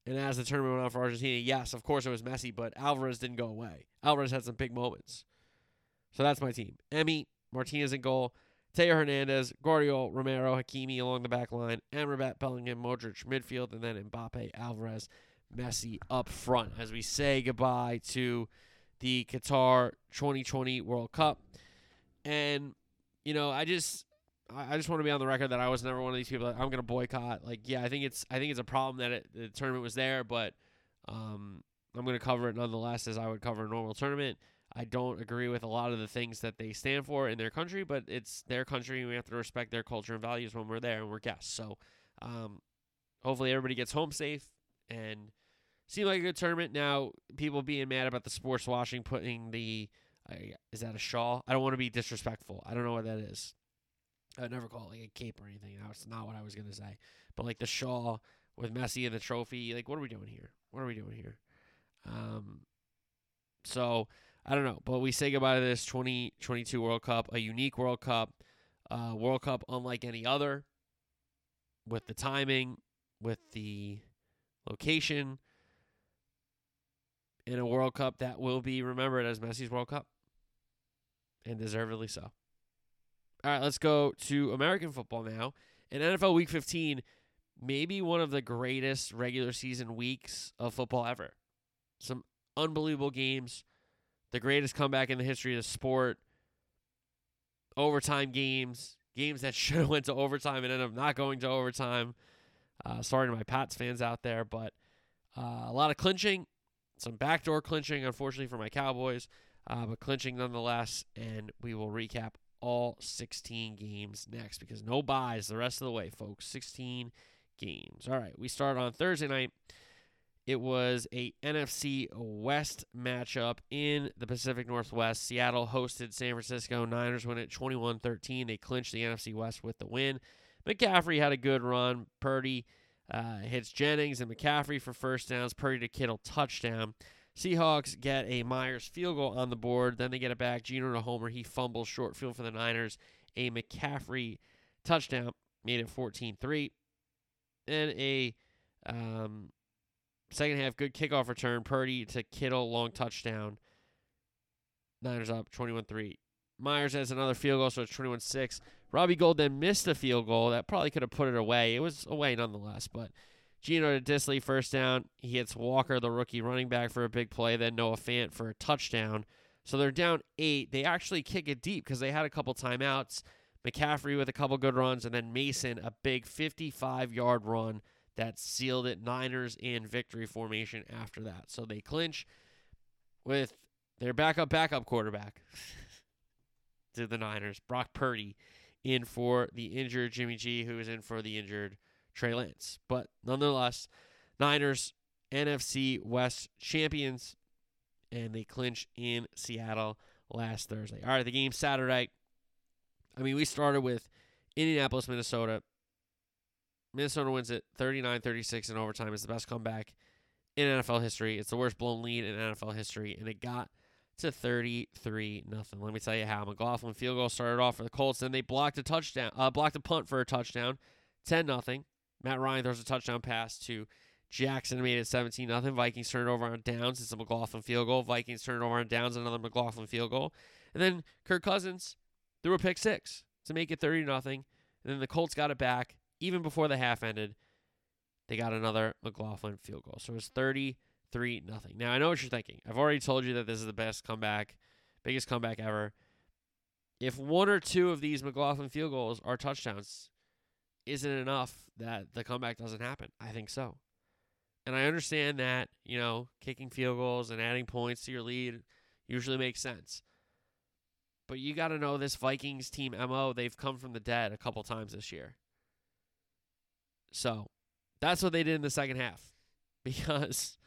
And as the tournament went on for Argentina, yes, of course it was Messi, but Alvarez didn't go away. Alvarez had some big moments. So that's my team. Emi, Martinez in goal, Theo Hernandez, Gvardiol, Romero, Hakimi along the back line, Amrabat, Bellingham, Modric midfield, and then Mbappe, Alvarez, Messi up front as we say goodbye to the Qatar 2020 World Cup. And, you know, I just I just want to be on the record that I was never one of these people that I'm going to boycott. Like, yeah, I think it's I think it's a problem that it, the tournament was there, but um, I'm going to cover it nonetheless as I would cover a normal tournament. I don't agree with a lot of the things that they stand for in their country, but it's their country, and we have to respect their culture and values when we're there and we're guests. So, um, hopefully, everybody gets home safe and seemed like a good tournament. Now, people being mad about the sports washing, putting the uh, is that a shawl? I don't want to be disrespectful. I don't know what that is. I would never call it like a cape or anything. That's not what I was gonna say. But like the shawl with Messi and the trophy, like what are we doing here? What are we doing here? Um, so I don't know, but we say goodbye to this 2022 World Cup, a unique World Cup, uh, World Cup unlike any other, with the timing, with the location, in a World Cup that will be remembered as Messi's World Cup, and deservedly so. All right, let's go to American football now. In NFL Week 15, maybe one of the greatest regular season weeks of football ever. Some unbelievable games, the greatest comeback in the history of the sport. Overtime games, games that should have went to overtime and ended up not going to overtime. Uh, sorry to my Pats fans out there, but uh, a lot of clinching, some backdoor clinching, unfortunately for my Cowboys, uh, but clinching nonetheless. And we will recap all 16 games next because no buys the rest of the way, folks. 16 games. All right, we start on Thursday night. It was a NFC West matchup in the Pacific Northwest. Seattle hosted San Francisco. Niners win it 21 13. They clinched the NFC West with the win. McCaffrey had a good run. Purdy uh, hits Jennings and McCaffrey for first downs. Purdy to Kittle touchdown. Seahawks get a Myers field goal on the board. Then they get it back. Geno to Homer. He fumbles short field for the Niners. A McCaffrey touchdown made it 14 3. And a um, second half good kickoff return. Purdy to Kittle, long touchdown. Niners up 21 3. Myers has another field goal, so it's 21 6. Robbie Gould then missed a field goal that probably could have put it away. It was away nonetheless, but Geno to Dissly, first down. He hits Walker, the rookie running back, for a big play. Then Noah Fant for a touchdown. So they're down eight. They actually kick it deep because they had a couple timeouts. McCaffrey with a couple good runs, and then Mason a big 55 yard run that sealed it. Niners in victory formation after that. So they clinch with their backup backup quarterback. to the Niners. Brock Purdy in for the injured Jimmy G, who is in for the injured Trey Lance. But nonetheless, Niners NFC West champions, and they clinch in Seattle last Thursday. All right, the game Saturday. I mean, we started with Indianapolis, Minnesota. Minnesota wins it 39 36 in overtime. It's the best comeback in NFL history. It's the worst blown lead in NFL history, and it got to 33 nothing. Let me tell you how. McLaughlin field goal started off for the Colts, then they blocked a touchdown, uh, blocked a punt for a touchdown, 10 nothing. Matt Ryan throws a touchdown pass to Jackson, made it 17 nothing. Vikings turn it over on downs. It's a McLaughlin field goal. Vikings turn it over on downs, another McLaughlin field goal, and then Kirk Cousins threw a pick six to make it 30 nothing. And then the Colts got it back even before the half ended. They got another McLaughlin field goal. So it was 33 nothing. Now I know what you're thinking. I've already told you that this is the best comeback, biggest comeback ever. If one or two of these McLaughlin field goals are touchdowns, isn't it enough that the comeback doesn't happen? I think so. And I understand that, you know, kicking field goals and adding points to your lead usually makes sense. But you got to know this Vikings team MO, they've come from the dead a couple times this year. So that's what they did in the second half because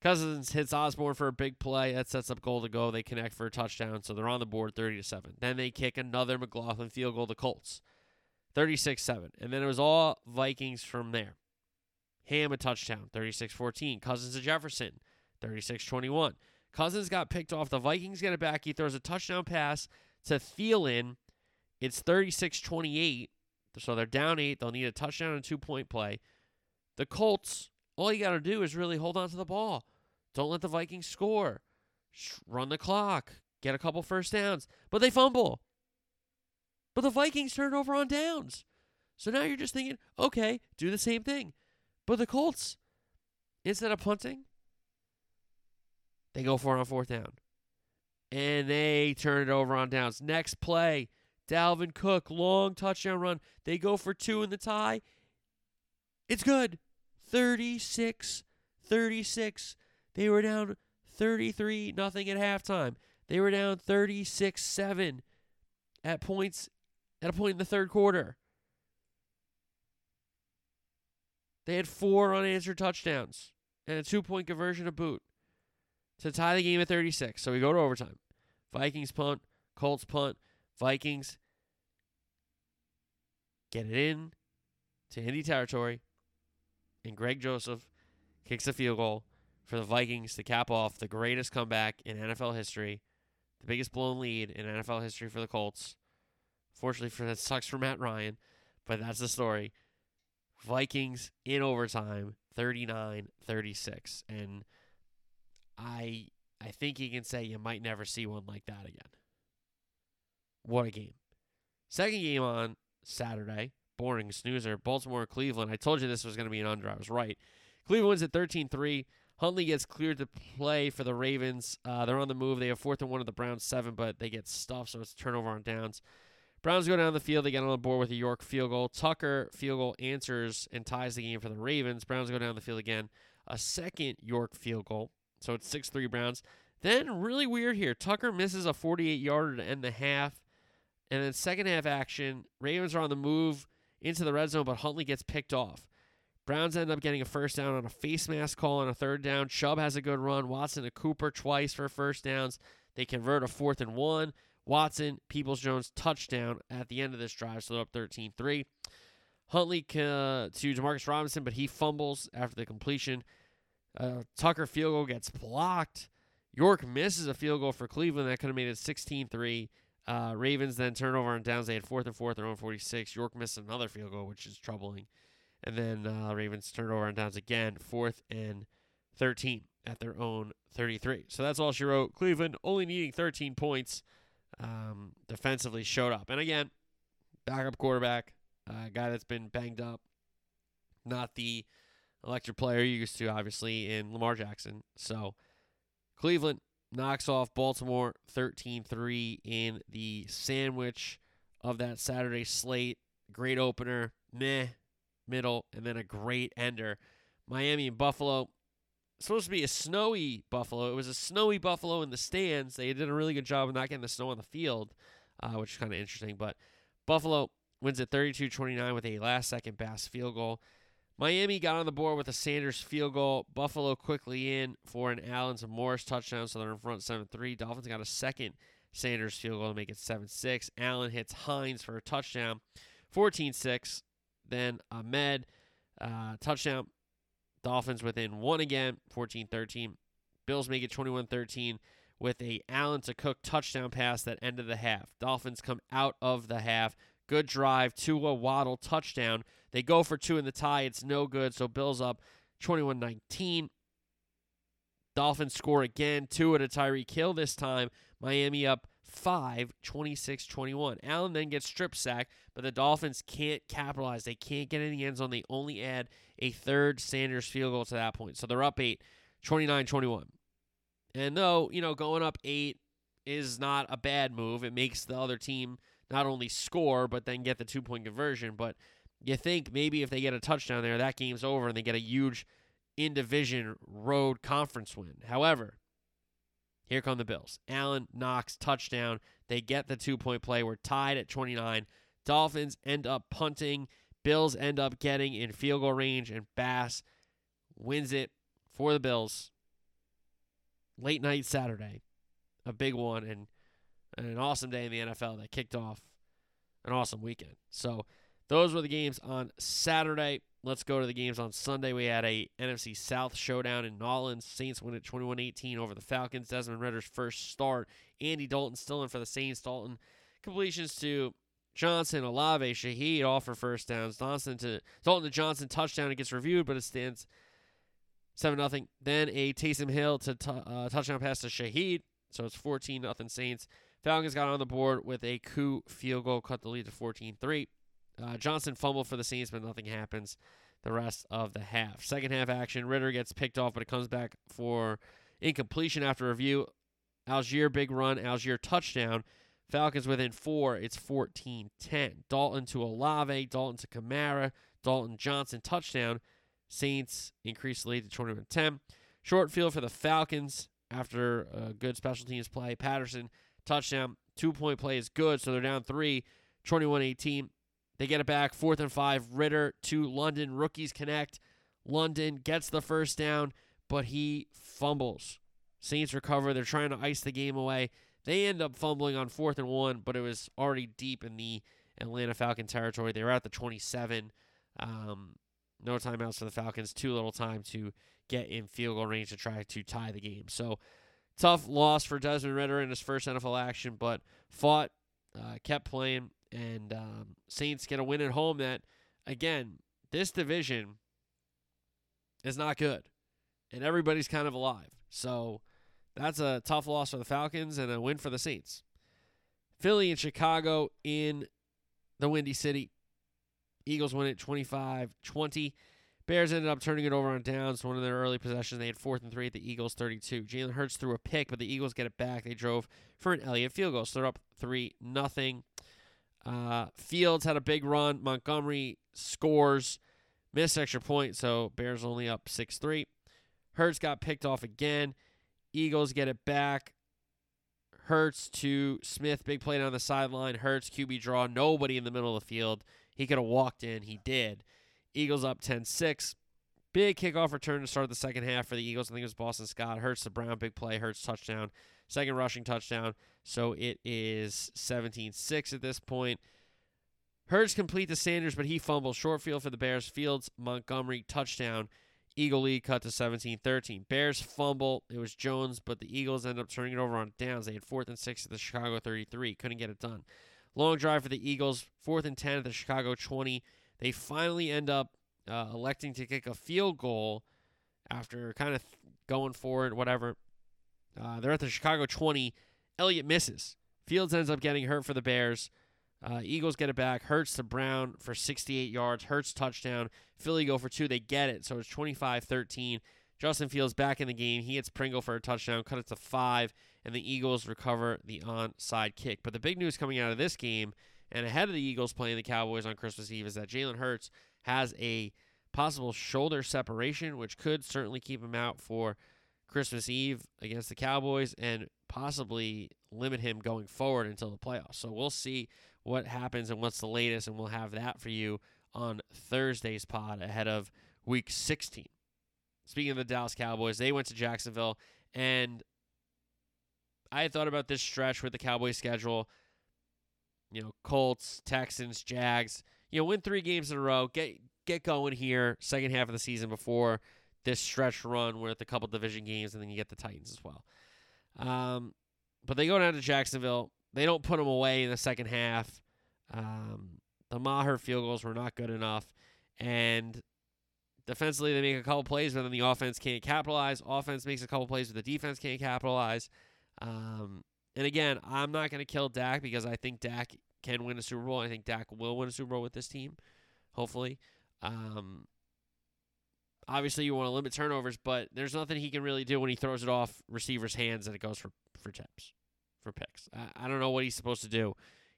Cousins hits Osborne for a big play. That sets up goal to go. They connect for a touchdown, so they're on the board 30 to 7. Then they kick another McLaughlin field goal to Colts. 36 7. And then it was all Vikings from there. Ham a touchdown, 36 14. Cousins to Jefferson, 36 21. Cousins got picked off. The Vikings get it back. He throws a touchdown pass to Thielen. It's 36 28. So they're down eight. They'll need a touchdown and two point play. The Colts, all you got to do is really hold on to the ball. Don't let the Vikings score. Run the clock. Get a couple first downs. But they fumble. But the Vikings turn over on downs. So now you're just thinking, okay, do the same thing. But the Colts, instead of punting, they go for it on fourth down. And they turn it over on downs. Next play, Dalvin Cook, long touchdown run. They go for two in the tie. It's good. 36 36. They were down 33 nothing at halftime. They were down 36 7 at points at a point in the third quarter. They had four unanswered touchdowns and a two point conversion to boot to tie the game at 36. So we go to overtime. Vikings punt, Colts punt, Vikings get it in to Indy territory, and Greg Joseph kicks a field goal for the Vikings to cap off the greatest comeback in NFL history, the biggest blown lead in NFL history for the Colts. Fortunately for that sucks for Matt Ryan, but that's the story. Vikings in overtime, 39-36. And I I think you can say you might never see one like that again. What a game. Second game on Saturday, boring snoozer, Baltimore Cleveland. I told you this was going to be an under. I was right. Cleveland wins at 13-3. Huntley gets cleared to play for the Ravens. Uh, they're on the move. They have fourth and one of the Browns seven, but they get stuffed, so it's turnover on downs. Browns go down the field. They get on the board with a York field goal. Tucker field goal answers and ties the game for the Ravens. Browns go down the field again. A second York field goal. So it's 6 3 Browns. Then, really weird here. Tucker misses a 48 yarder to end the half. And then, second half action, Ravens are on the move into the red zone, but Huntley gets picked off. Browns end up getting a first down on a face mask call on a third down. Chubb has a good run. Watson to Cooper twice for first downs. They convert a fourth and one. Watson, Peoples Jones touchdown at the end of this drive, so they're up 13 3. Huntley uh, to Demarcus Robinson, but he fumbles after the completion. Uh, Tucker field goal gets blocked. York misses a field goal for Cleveland that could have made it 16 3. Uh, Ravens then turnover on downs. They had fourth and fourth, their own 46. York missed another field goal, which is troubling. And then uh, Ravens turnover on downs again, fourth and 13 at their own 33. So that's all she wrote. Cleveland only needing 13 points um, defensively showed up. And again, backup quarterback, a uh, guy that's been banged up, not the electric player you used to, obviously, in Lamar Jackson. So Cleveland knocks off Baltimore 13 3 in the sandwich of that Saturday slate. Great opener, meh, middle, and then a great ender. Miami and Buffalo supposed to be a snowy Buffalo. It was a snowy Buffalo in the stands. They did a really good job of not getting the snow on the field. uh, which is kind of interesting. But Buffalo wins at 32 29 with a last second Bass field goal. Miami got on the board with a Sanders field goal. Buffalo quickly in for an Allen to Morris touchdown, so they're in front 7 3. Dolphins got a second Sanders field goal to make it 7 6. Allen hits Hines for a touchdown, 14 6. Then Ahmed, uh, touchdown. Dolphins within one again, 14 13. Bills make it 21 13 with a Allen to Cook touchdown pass that ended the half. Dolphins come out of the half. Good drive, Tua Waddle touchdown. They go for two in the tie. It's no good. So Bills up 21 19. Dolphins score again. Two at a Tyreek Hill this time. Miami up 5, 26 21. Allen then gets strip sacked, but the Dolphins can't capitalize. They can't get in the end zone. They only add a third Sanders field goal to that point. So they're up 8, 29 21. And though, you know, going up 8 is not a bad move, it makes the other team not only score, but then get the two point conversion. But you think maybe if they get a touchdown there, that game's over and they get a huge in division road conference win. However, here come the Bills. Allen Knox touchdown. They get the two point play. We're tied at 29. Dolphins end up punting. Bills end up getting in field goal range, and Bass wins it for the Bills. Late night Saturday. A big one and an awesome day in the NFL that kicked off an awesome weekend. So those were the games on Saturday. Let's go to the games on Sunday. We had a NFC South showdown in Nolans. Saints win at 21-18 over the Falcons. Desmond Ridder's first start. Andy Dalton still in for the Saints. Dalton completions to Johnson, Olave, Shaheed all for first downs. Johnson to Dalton to Johnson touchdown. It gets reviewed, but it stands seven nothing. Then a Taysom Hill to uh, touchdown pass to Shaheed. So it's 14 nothing Saints. Falcons got on the board with a Koo field goal, cut the lead to 14-3. Uh, Johnson fumbled for the Saints, but nothing happens the rest of the half. Second half action, Ridder gets picked off, but it comes back for incompletion after review. Allgeier big run. Allgeier touchdown. Falcons within four. It's 14 10. Dalton to Olave. Dalton to Kamara. Dalton Johnson, touchdown. Saints increase the lead to 21 10. Short field for the Falcons after a good special teams play. Patterson, touchdown. Two point play is good, so they're down three, 21 18. They get it back, fourth and five. Ridder to London. Rookies connect. London gets the first down, but he fumbles. Saints recover. They're trying to ice the game away. They end up fumbling on fourth and one, but it was already deep in the Atlanta Falcon territory. They were at the 27. Um, no timeouts for the Falcons. Too little time to get in field goal range to try to tie the game. So tough loss for Desmond Ridder in his first NFL action, but fought, uh, kept playing, and um, Saints get a win at home. That again, this division is not good, and everybody's kind of alive. So that's a tough loss for the Falcons and a win for the Saints. Philly and Chicago in the Windy City. Eagles win it 25 20. Bears ended up turning it over on downs. One of their early possessions, they had fourth and three at the Eagles 32. Jalen Hurts threw a pick, but the Eagles get it back. They drove for an Elliott field goal, so they're up 3 nothing. Uh, Fields had a big run. Montgomery scores, missed extra point, so Bears only up 6 3. Hurts got picked off again. Eagles get it back. Hurts to Smith, big play down the sideline. Hurts, QB draw, nobody in the middle of the field. He could have walked in. He did. Eagles up 10 6. Big kickoff return to start the second half for the Eagles. I think it was Boston Scott. Hurts the Brown, big play. Hurts touchdown. Second rushing touchdown. So it is 17 6 at this point. Hurts complete to Sanders, but he fumbles. Short field for the Bears. Fields, Montgomery, touchdown. Eagle lead cut to 17 13. Bears fumble. It was Jones, but the Eagles end up turning it over on downs. They had fourth and six at the Chicago 33. Couldn't get it done. Long drive for the Eagles. Fourth and 10 at the Chicago 20. They finally end up uh, electing to kick a field goal after kind of going for it, whatever. Uh, they're at the Chicago 20. Elliott misses. Fields ends up getting hurt for the Bears. Uh, Eagles get it back. Hurts to Brown for 68 yards. Hurts touchdown. Philly go for two. They get it. So it's 25 13. Justin Fields back in the game. He hits Pringle for a touchdown, cut it to five, and the Eagles recover the onside kick. But the big news coming out of this game and ahead of the Eagles playing the Cowboys on Christmas Eve is that Jalen Hurts has a possible shoulder separation, which could certainly keep him out for Christmas Eve against the Cowboys and possibly limit him going forward until the playoffs. So we'll see what happens and what's the latest, and we'll have that for you on Thursday's pod ahead of week 16. Speaking of the Dallas Cowboys, they went to Jacksonville, and I had thought about this stretch with the Cowboys schedule. You know, Colts, Texans, Jags. You know, win three games in a row. Get get going here, second half of the season before this stretch run with a couple division games, and then you get the Titans as well. Um, but they go down to Jacksonville. They don't put them away in the second half. Um, the Maher field goals were not good enough, and defensively they make a couple plays, but then the offense can't capitalize. Offense makes a couple plays, but the defense can't capitalize. Um, and again, I'm not going to kill Dak because I think Dak can win a Super Bowl. I think Dak will win a Super Bowl with this team, hopefully. Um, obviously, you want to limit turnovers, but there's nothing he can really do when he throws it off receivers' hands and it goes for for tips, for picks. I, I don't know what he's supposed to do.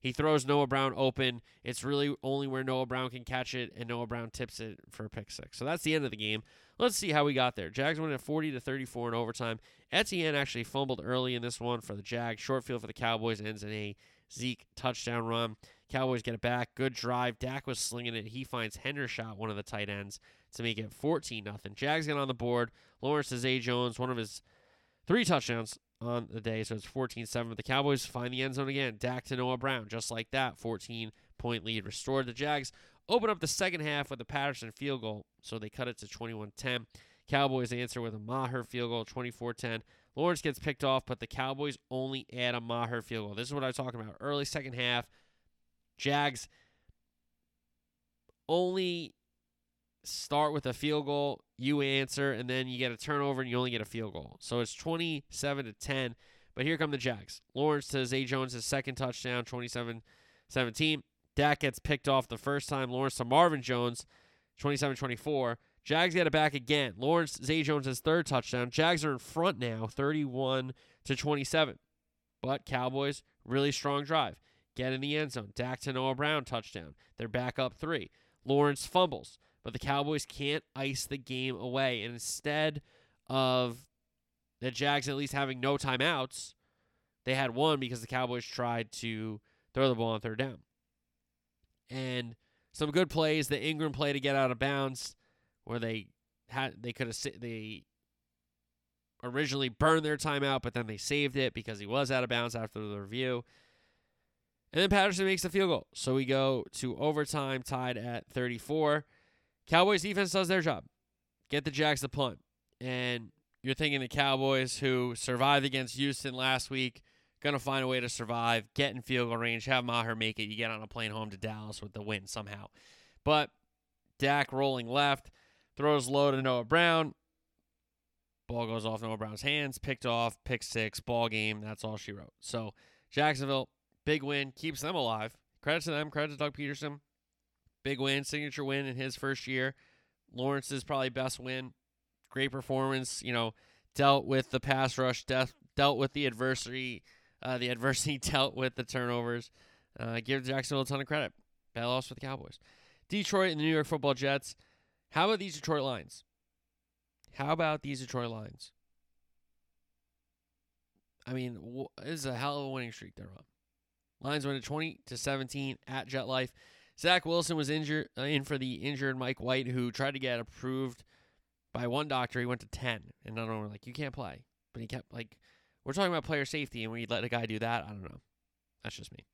He throws Noah Brown open. It's really only where Noah Brown can catch it, and Noah Brown tips it for a pick six. So that's the end of the game. Let's see how we got there. Jags went at 40 to 34 in overtime. Etienne actually fumbled early in this one for the Jags. Short field for the Cowboys ends in a Zeke touchdown run. Cowboys get it back. Good drive. Dak was slinging it. He finds Hendershot, one of the tight ends, to make it 14 nothing. Jags get on the board. Lawrence to Zay Jones, one of his three touchdowns on the day, so it's 14-7. The Cowboys find the end zone again. Dak to Noah Brown, just like that. 14 point lead restored. The Jags open up the second half with a Patterson field goal, so they cut it to 21-10. Cowboys answer with a Maher field goal, 24-10. Lawrence gets picked off, but the Cowboys only add a Maher field goal. This is what I was talking about. Early second half, Jags only start with a field goal, you answer, and then you get a turnover and you only get a field goal. So it's 27 to 10. But here come the Jags. Lawrence to Zay Jones' his second touchdown, 27 17. Dak gets picked off the first time. Lawrence to Marvin Jones, 27 24. Jags get it back again. Lawrence, Zay Jones' third touchdown. Jags are in front now, 31 to 27. But Cowboys, really strong drive. Get in the end zone. Dak to Noah Brown touchdown. They're back up three. Lawrence fumbles but the Cowboys can't ice the game away. And instead of the Jags at least having no timeouts, they had one because the Cowboys tried to throw the ball on third down. And some good plays. The Ingram play to get out of bounds, where they had they could have they originally burned their timeout, but then they saved it because he was out of bounds after the review. And then Patterson makes the field goal. So we go to overtime, tied at 34. Cowboys defense does their job. Get the Jags to punt. And you're thinking the Cowboys who survived against Houston last week, gonna find a way to survive, get in field goal range, have Maher make it, you get on a plane home to Dallas with the win somehow. But Dak rolling left, throws low to Noah Brown. Ball goes off Noah Brown's hands, picked off, pick six, ball game. That's all she wrote. So Jacksonville, big win, keeps them alive. Credit to them, credit to Doug Pederson. Big win, signature win in his first year. Lawrence's probably best win. Great performance. You know, dealt with the pass rush, death, dealt with the adversity. Uh, the adversity dealt with the turnovers. Uh, give Jacksonville a ton of credit. Bad loss for the Cowboys. Detroit and the New York Football Jets. How about these Detroit Lions? How about these Detroit Lions? I mean, w- this is a hell of a winning streak they're on. Lions win at 20 to 17 at Jet Life. Zach Wilson was injured uh, in for the injured Mike White, who tried to get approved by one doctor. He went to ten, and another one were like, "You can't play." But he kept like, "We're talking about player safety, and you let a guy do that, I don't know." That's just me.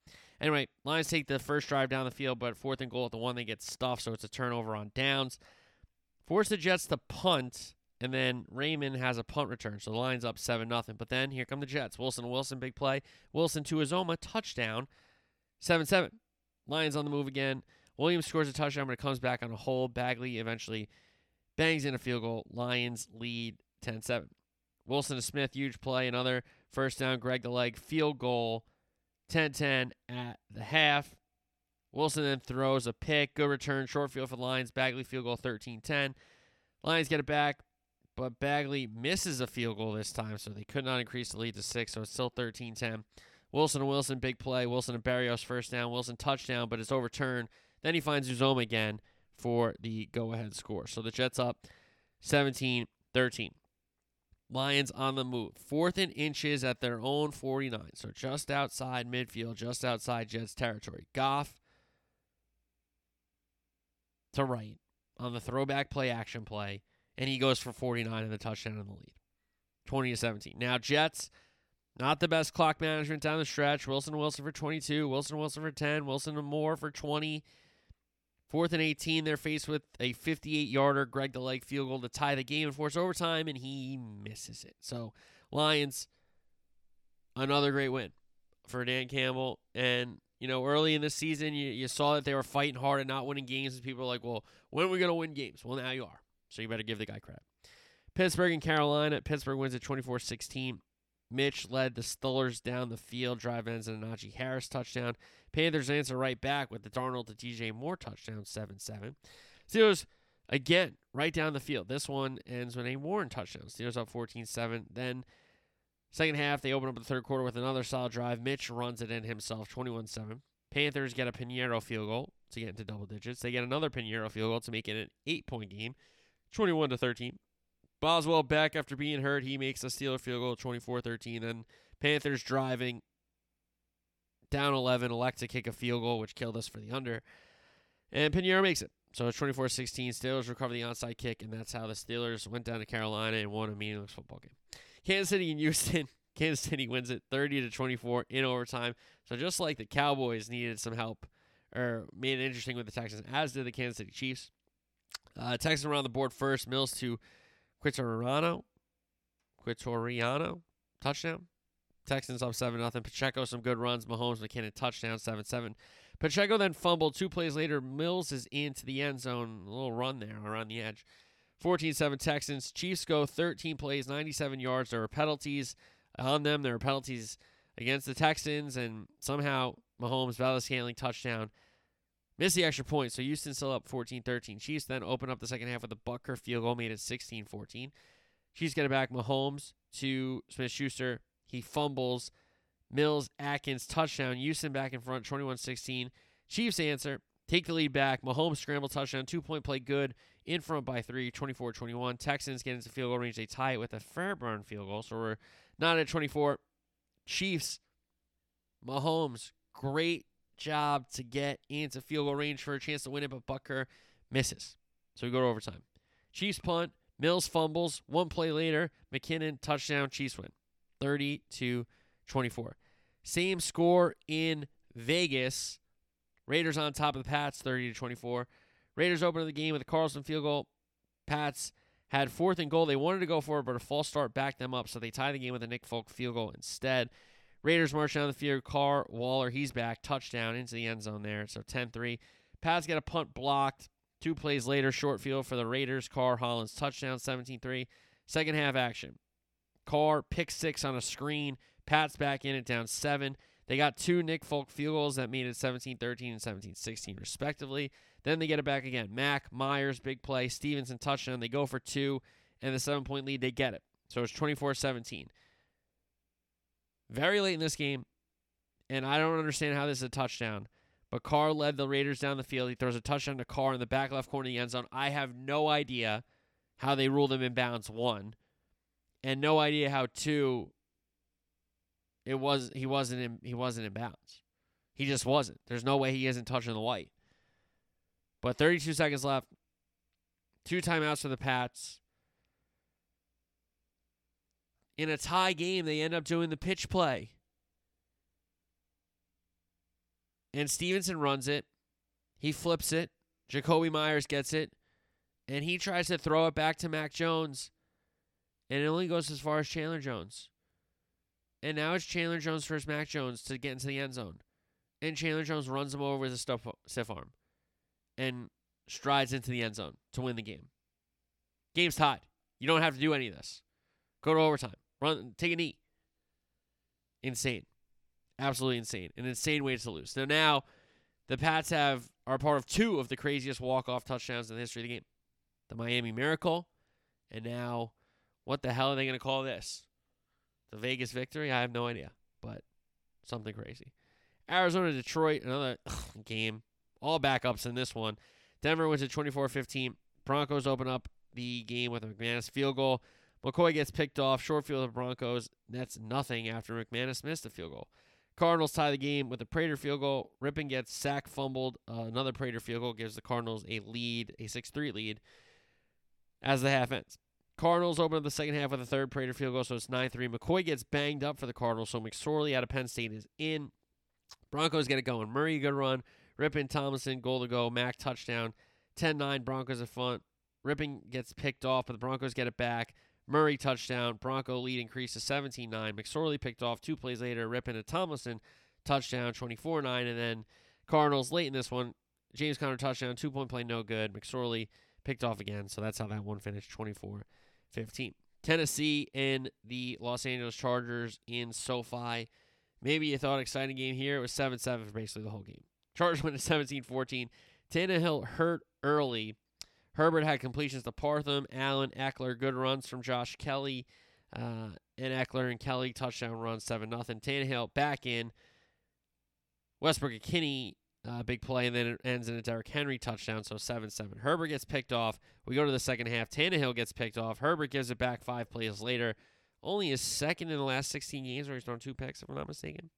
Anyway, Lions take the first drive down the field, but fourth and goal at the one, they get stuffed, so it's a turnover on downs. Force the Jets to punt, and then Raymond has a punt return, so the Lions up seven nothing. But then here come the Jets. Wilson Wilson big play. Wilson to Uzomah touchdown, seven seven. Lions on the move again. Williams scores a touchdown, but it comes back on a hold. Badgley eventually bangs in a field goal. Lions lead 10 7. Wilson to Smith, huge play. Another first down. Greg the leg, field goal 10 10 at the half. Wilson then throws a pick. Good return. Short field for the Lions. Badgley field goal 13 10. Lions get it back, but Badgley misses a field goal this time, so they could not increase the lead to six, so it's still 13 10. Wilson and Wilson, big play. Wilson and Berrios, first down. Wilson touchdown, but it's overturned. Then he finds Uzomah again for the go ahead score. So the Jets up 17 13. Lions on the move. Fourth and inches at their own 49. So just outside midfield, just outside Jets territory. Goff to Wright on the throwback play action play, and he goes for 49 and the touchdown in the lead. 20 to 17. Now, Jets, not the best clock management down the stretch. Wilson Wilson for 22, Wilson Wilson for 10, Wilson and Moore for 20. Fourth and 18, they're faced with a 58 yarder Greg the Leg field goal to tie the game and force overtime, and he misses it. So, Lions, another great win for Dan Campbell. And, you know, early in the season, you, you saw that they were fighting hard and not winning games, and people were like, well, when are we going to win games? Well, now you are. So, you better give the guy credit. Pittsburgh and Carolina. Pittsburgh wins at 24 16. Mitch led the Steelers down the field, drive ends in a Najee Harris touchdown. Panthers answer right back with the Darnold to DJ Moore touchdown, 7 7. Steelers, again, right down the field. This one ends with a Warren touchdown. Steelers up 14 7. Then, second half, they open up the third quarter with another solid drive. Mitch runs it in himself, 21 7. Panthers get a Piñeiro field goal to get into double digits. They get another Piñeiro field goal to make it an eight point game, 21 to 13. Boswell back after being hurt. He makes a Steeler field goal 24 13. Then Panthers driving down 11, elect to kick a field goal, which killed us for the under. And Piñeiro makes it. So it's 24 16. Steelers recover the onside kick, and that's how the Steelers went down to Carolina and won a meaningless football game. Kansas City and Houston. Kansas City wins it 30 to 24 in overtime. So just like the Cowboys needed some help or made it interesting with the Texans, as did the Kansas City Chiefs. Uh, Texans were on the board first. Mills to Quitoriano. Quitoriano. Touchdown. Texans up 7 0. Pacheco, some good runs. Mahomes, McKinnon, touchdown, 7 7. Pacheco then fumbled. Two plays later, Mills is into the end zone. A little run there around the edge. 14 7 Texans. Chiefs go 13 plays, 97 yards. There are penalties on them. There are penalties against the Texans, and somehow Mahomes, Valdes Scantling touchdown. Missed the extra point, so Houston still up 14 13. Chiefs then open up the second half with a Butker field goal, made it 16 14. Chiefs get it back. Mahomes to Smith Schuster. He fumbles. Mills, Atkins, touchdown. Houston back in front, 21 16. Chiefs answer. Take the lead back. Mahomes scramble touchdown. Two point play good. In front by three, 24 21. Texans get into field goal range. They tie it with a Fairbairn field goal. So we're not at 24. Chiefs, Mahomes, great job to get into field goal range for a chance to win it, but Butker misses. So we go to overtime. Chiefs punt. Mills fumbles. One play later, McKinnon touchdown. Chiefs win. 30 to 24. Same score in Vegas. Raiders on top of the Pats, 30 to 24. Raiders open the game with a Carlson field goal. Pats had fourth and goal. They wanted to go for it, but a false start backed them up, so they tie the game with a Nick Folk field goal instead. Raiders march down the field. Carr, Waller, he's back. Touchdown into the end zone there. So 10 3. Pats get a punt blocked. Two plays later, short field for the Raiders. Carr, Hollins, touchdown 17 3. Second half action. Carr, pick six on a screen. Pats back in it down seven. They got two Nick Folk field goals that made it 17 13 and 17 16, respectively. Then they get it back again. Mac, Meyers, big play. Stevenson, touchdown. They go for two, and the seven point lead, they get it. So it's 24 17 very late in this game, and I don't understand how this is a touchdown. But Carr led the Raiders down the field. He throws a touchdown to Carr in the back left corner of the end zone. I have no idea how they ruled him in bounds one, and no idea how two. It was he wasn't in he wasn't in bounds. He just wasn't. There's no way he isn't touching the white. But 32 seconds left. Two timeouts for the Pats in a tie game, they end up doing the pitch play. And Stevenson runs it. He flips it. Jakobi Meyers gets it. And he tries to throw it back to Mac Jones. And it only goes as far as Chandler Jones. And now it's Chandler Jones versus Mac Jones to get into the end zone. And Chandler Jones runs him over with a stiff arm and strides into the end zone to win the game. Game's tied. You don't have to do any of this. Go to overtime. Run, take a knee. Insane, absolutely insane. An insane way to lose. So now the Pats have are part of two of the craziest walk off touchdowns in the history of the game. The Miami Miracle, and now what the hell are they going to call this? The Vegas victory? I have no idea, but something crazy. Arizona Detroit, another ugh, game. All backups in this one. Denver wins at 24 15. Broncos open up the game with a McManus field goal. McCoy gets picked off. Short field of Broncos. That's nothing after McManus missed a field goal. Cardinals tie the game with a Prater field goal. Rypien gets sack fumbled. Uh, another Prater field goal gives the Cardinals a lead, a 6 3 lead as the half ends. Cardinals open up the second half with a third Prater field goal, so it's 9 3. McCoy gets banged up for the Cardinals, so McSorley out of Penn State is in. Broncos get it going. Murray, good run. Rypien Tomlinson, goal to go. Mac, touchdown. 10 9, Broncos at front. Rypien gets picked off, but the Broncos get it back. Murray touchdown. Bronco lead increases 17 9. McSorley picked off two plays later. Rypien to Tomlinson touchdown 24 9. And then Cardinals late in this one. James Conner touchdown, two point play, no good. McSorley picked off again. So that's how that one finished 24 15. Tennessee and the Los Angeles Chargers in SoFi. Maybe you thought exciting game here. It was 7 7 for basically the whole game. Chargers went to 17 14. Tannehill hurt early Herbert had completions to Parham, Allen, Ekeler, good runs from Josh Kelley, uh, and Ekeler and Kelly touchdown run 7 nothing. Tannehill back in. Westbrook-Ikhine, uh, big play, and then it ends in a Derrick Henry touchdown, so 7 7. Herbert gets picked off. We go to the second half. Tannehill gets picked off. Herbert gives it back five plays later. Only his second in the last 16 games where he's thrown two picks, if I'm not mistaken.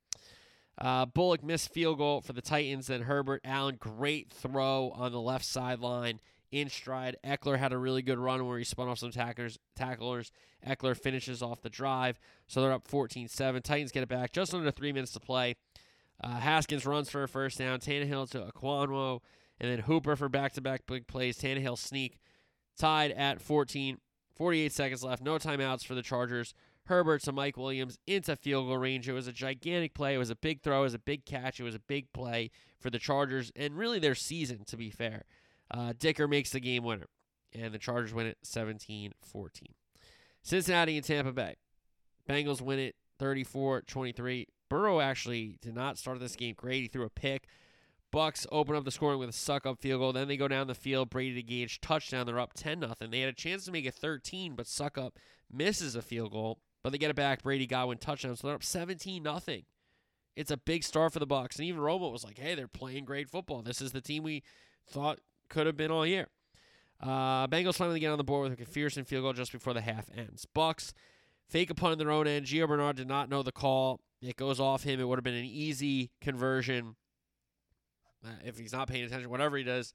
Uh, Bullock missed field goal for the Titans. Then Herbert Allen, great throw on the left sideline in stride. Ekeler had a really good run where he spun off some tacklers. Tacklers. Ekeler finishes off the drive, so they're up 14-7. Titans get it back. Just under three minutes to play. Uh, Haskins runs for a first down. Tannehill to Okonkwo, and then Hooper for back-to-back big plays. Tannehill sneak tied at 14. 48 seconds left. No timeouts for the Chargers. Herbert to Mike Williams into field goal range. It was a gigantic play. It was a big throw. It was a big catch. It was a big play for the Chargers and really their season, to be fair. Uh, Dicker makes the game winner, and the Chargers win it 17 14. Cincinnati and Tampa Bay. Bengals win it 34 23. Burrow actually did not start this game great. He threw a pick. Bucks open up the scoring with a Succop field goal. Then they go down the field. Brady to Gage touchdown. They're up 10 nothing. They had a chance to make it 13, but Succop misses a field goal. But they get it back. Brady Godwin touchdown. So they're up 17 nothing. It's a big start for the Bucks. And even Romo was like, "Hey, they're playing great football. This is the team we thought could have been all year." Uh, Bengals finally get on the board with a McPherson field goal just before the half ends. Bucks fake a punt in their own end. Gio Bernard did not know the call. It goes off him. It would have been an easy conversion uh, if he's not paying attention. Whatever he does,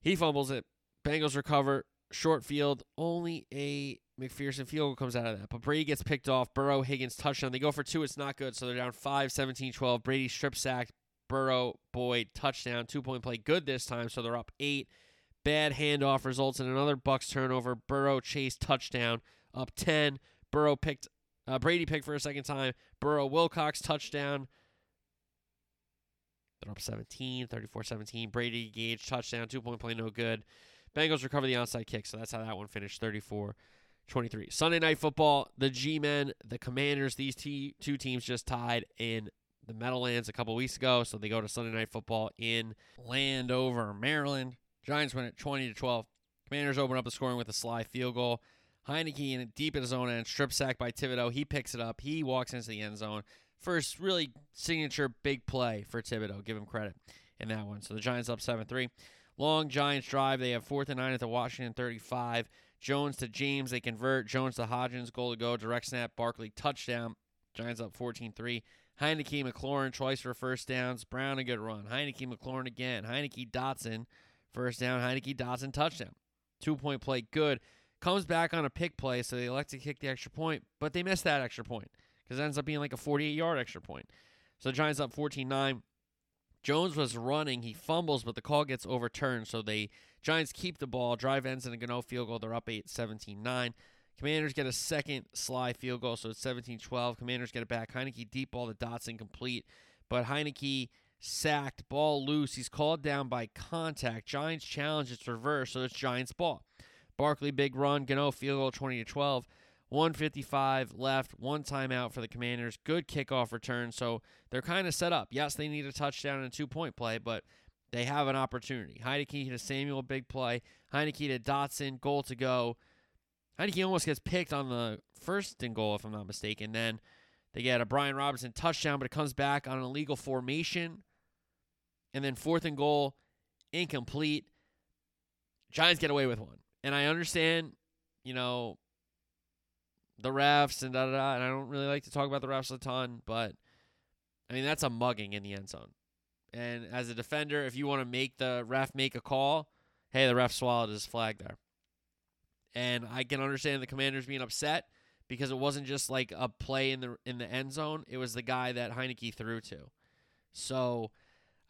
he fumbles it. Bengals recover. Short field. Only a McPherson field goal comes out of that. But Brady gets picked off. Burrow, Higgins, touchdown. They go for two. It's not good. So they're down 5, 17, 12. Brady strip sacked. Burrow, Boyd, touchdown. Two point play. Good this time. So they're up 8. Bad handoff results in another Bucks turnover. Burrow, Chase, touchdown. Up 10. Burrow picked. Uh, Brady picked for a second time. Burrow, Wilcox, touchdown. They're up 17, 34 17. Brady, Gage, touchdown. Two point play, no good. Bengals recover the onside kick. So that's how that one finished 34 23. Sunday night football, the G Men, the Commanders, these t- two teams just tied in the Meadowlands a couple weeks ago. So they go to Sunday night football in Landover, Maryland. Giants win it 20 to 12. Commanders open up the scoring with a Slye field goal. Heinicke in deep in his own end, strip sack by Thibodeaux. He picks it up. He walks into the end zone. First really signature big play for Thibodeaux. Give him credit in that one. So the Giants up 7 3. Long Giants drive. They have fourth and nine at the Washington 35. Jones to James. They convert. Jones to Hodgins. Goal to go. Direct snap. Barkley touchdown. Giants up 14 3. Heinicke, McLaurin twice for first downs. Brown a good run. Heinicke, McLaurin again. Heinicke, Dotson. First down. Heinicke, Dotson touchdown. Two point play. Good. Comes back on a pick play, so they elect to kick the extra point, but they missed that extra point because it ends up being like a 48 yard extra point. So the Giants up 14 9. Jones was running. He fumbles, but the call gets overturned. So the Giants keep the ball. Drive ends in a Gano field goal. They're up 8 17 9. Commanders get a second Slye field goal, so it's 17 12. Commanders get it back. Heinicke deep ball to Dotson complete, but Heinicke sacked, ball loose. He's called down by contact. Giants challenge, it's reverse, so it's Giants ball. Barkley big run, Gano field goal 20 to 12. 155 left, one timeout for the Commanders. Good kickoff return, so they're kind of set up. Yes, they need a touchdown and a two point play, but they have an opportunity. Heinicke to Samuel, big play. Heinicke to Dotson, goal to go. Heinicke almost gets picked on the first and goal, if I'm not mistaken. Then they get a Brian Robinson touchdown, but it comes back on an illegal formation. And then fourth and goal, incomplete. Giants get away with one. And I understand you know, the refs and da da da. And I don't really like to talk about the refs a ton, but I mean that's a mugging in the end zone. And as a defender, if you want to make the ref make a call, hey, the ref swallowed his flag there. And I can understand the commanders being upset because it wasn't just like a play in the in the end zone. It was the guy that Heinicke threw to. So,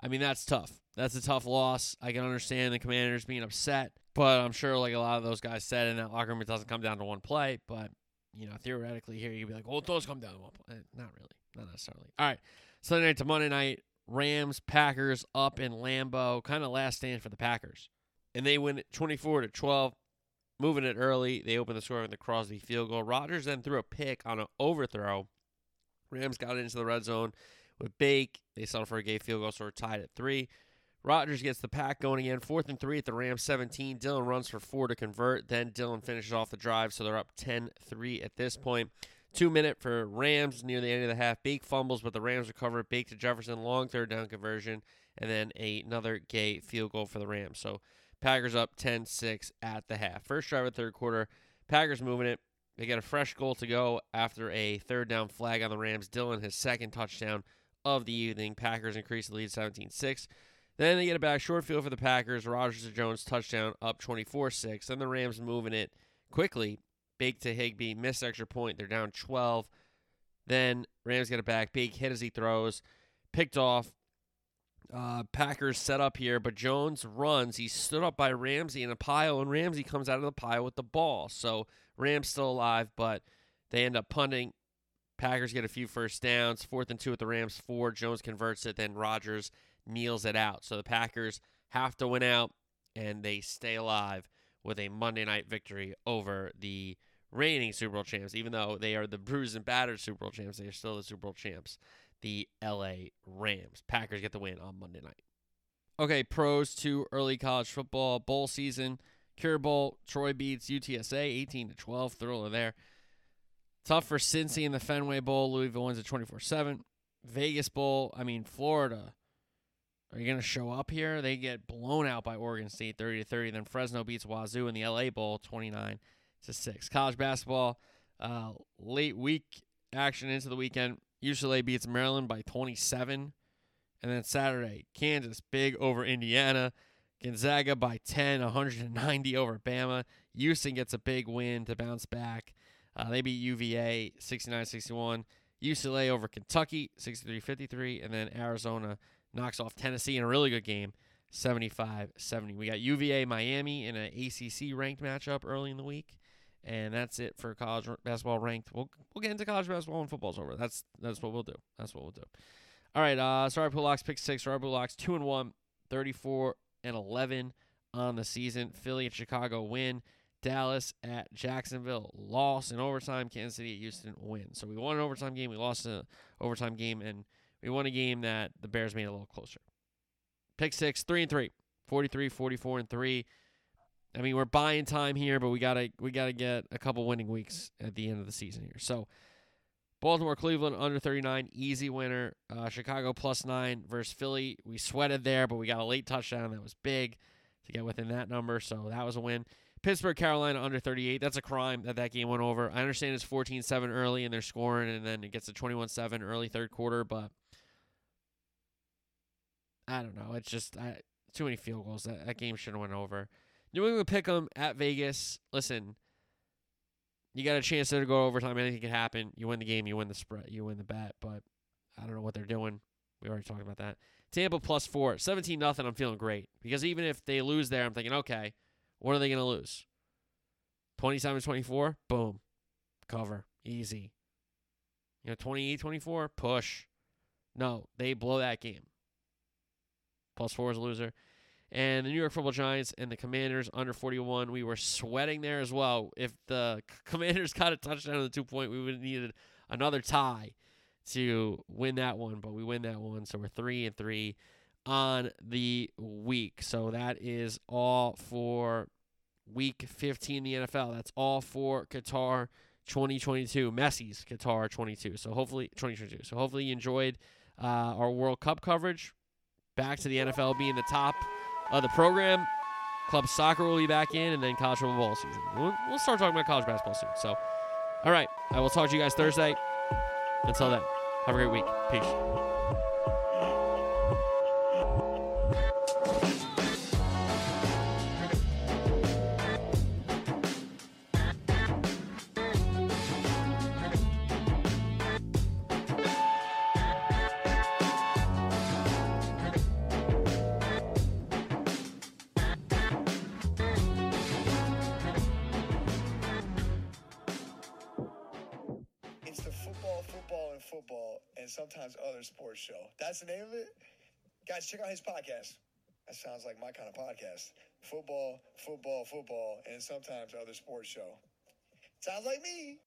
I mean, that's tough. That's a tough loss. I can understand the commanders being upset, but I'm sure like a lot of those guys said in that locker room, it doesn't come down to one play. But you know, theoretically, here you'd be like, well, it does come down to one play. Eh, not really, not necessarily. All right, Sunday night to Monday night. Rams, Packers up in Lambeau, kind of last stand for the Packers. And they win 24 to 12, moving it early. They open the score with the Crosby field goal. Rodgers then threw a pick on an overthrow. Rams got into the red zone with Bake. They settled for a Gay field goal, so we're tied at three. Rodgers gets the pack going again, fourth and three at the Rams 17. Dillon runs for four to convert. Then Dillon finishes off the drive, so they're up 10 3 at this point. Two minute for Rams near the end of the half. Bake fumbles, but the Rams recover. Bake to Jefferson, long third down conversion, and then a, another Gay field goal for the Rams. So Packers up 10 6 at the half. First drive of third quarter, Packers moving it. They get a fresh goal to go after a third down flag on the Rams. Dillon, his second touchdown of the evening. Packers increase the lead 17 6. Then they get a back short field for the Packers. Rodgers to Jones touchdown up 24 6. Then the Rams moving it quickly. Bake to Higbee, missed extra point. They're down 12. Then Rams get it back. Big hit as he throws. Picked off. Uh, Packers set up here, but Jones runs. He's stood up by Ramsey in a pile, and Ramsey comes out of the pile with the ball. So Rams still alive, but they end up punting. Packers get a few first downs. Fourth and two at the Rams. Four. Jones converts it. Then Rodgers kneels it out. So the Packers have to win out, and they stay alive with a Monday night victory over the reigning Super Bowl champs. Even though they are the bruised and battered Super Bowl champs, they are still the Super Bowl champs. The LA Rams. Packers get the win on Monday night. Okay, pros to early college football bowl season. Cure Bowl, Troy beats UTSA 18 to 12. Thriller there. Tough for Cincy in the Fenway Bowl. Louisville wins at 24 7. Vegas Bowl, I mean, Florida. Are you going to show up here? They get blown out by Oregon State 30 to 30. Then Fresno beats Wazzu in the LA Bowl 29 to 6. College basketball, uh, late week action into the weekend. UCLA beats Maryland by 27. And then Saturday, Kansas big over Indiana. Gonzaga by 10, 190 over Bama. Houston gets a big win to bounce back. Uh, they beat UVA 69 61. UCLA over Kentucky 63 53. And then Arizona knocks off Tennessee in a really good game 75 70. We got UVA Miami in an ACC ranked matchup early in the week. And that's it for college basketball ranked. We'll we'll get into college basketball when football's over. That's that's what we'll do. That's what we'll do. All right, uh sorry Locks pick six. Sorry Locks 2 and 1, 34 and 11 on the season. Philly and Chicago win. Dallas at Jacksonville loss in overtime. Kansas City at Houston win. So we won an overtime game. We lost an overtime game, and we won a game that the Bears made a little closer. Pick six, three and three, 43, 44 and three. I mean, we're buying time here, but we gotta we gotta get a couple winning weeks at the end of the season here. So, Baltimore, Cleveland under 39, easy winner. Uh, Chicago plus nine versus Philly. We sweated there, but we got a late touchdown that was big to get within that number, so that was a win. Pittsburgh, Carolina under 38. That's a crime that that game went over. I understand it's 14-7 early and they're scoring, and then it gets to 21-7 early third quarter, but I don't know. It's just I, too many field goals. That, that game should have went over. New England pick them at Vegas. Listen, you got a chance there to go overtime. Anything can happen. You win the game. You win the spread. You win the bet. But I don't know what they're doing. We already talked about that. Tampa plus four, 17 nothing. I'm feeling great because even if they lose there, I'm thinking, okay, what are they going to lose? 27 24, boom, cover, easy. You know, 28 24, push. No, they blow that game. Plus four is a loser. And the New York Football Giants and the Commanders under 41. We were sweating there as well. If the Commanders got a touchdown on the two point, we would have needed another tie to win that one, but we win that one. So we're three and three on the week. So that is all for week 15 in the NFL. That's all for Qatar 2022, Messi's Qatar 22. So hopefully 2022. So hopefully you enjoyed uh, our World Cup coverage. Back to the NFL being the top of the program. Club soccer will be back in, and then college football season. We'll, we'll start talking about college basketball soon. So, all right, I will talk to you guys Thursday. Until then, have a great week. Peace. That's the name of it. Guys, check out his podcast. That sounds like my kind of podcast. Football, football, football, and sometimes other sports show. Sounds like me.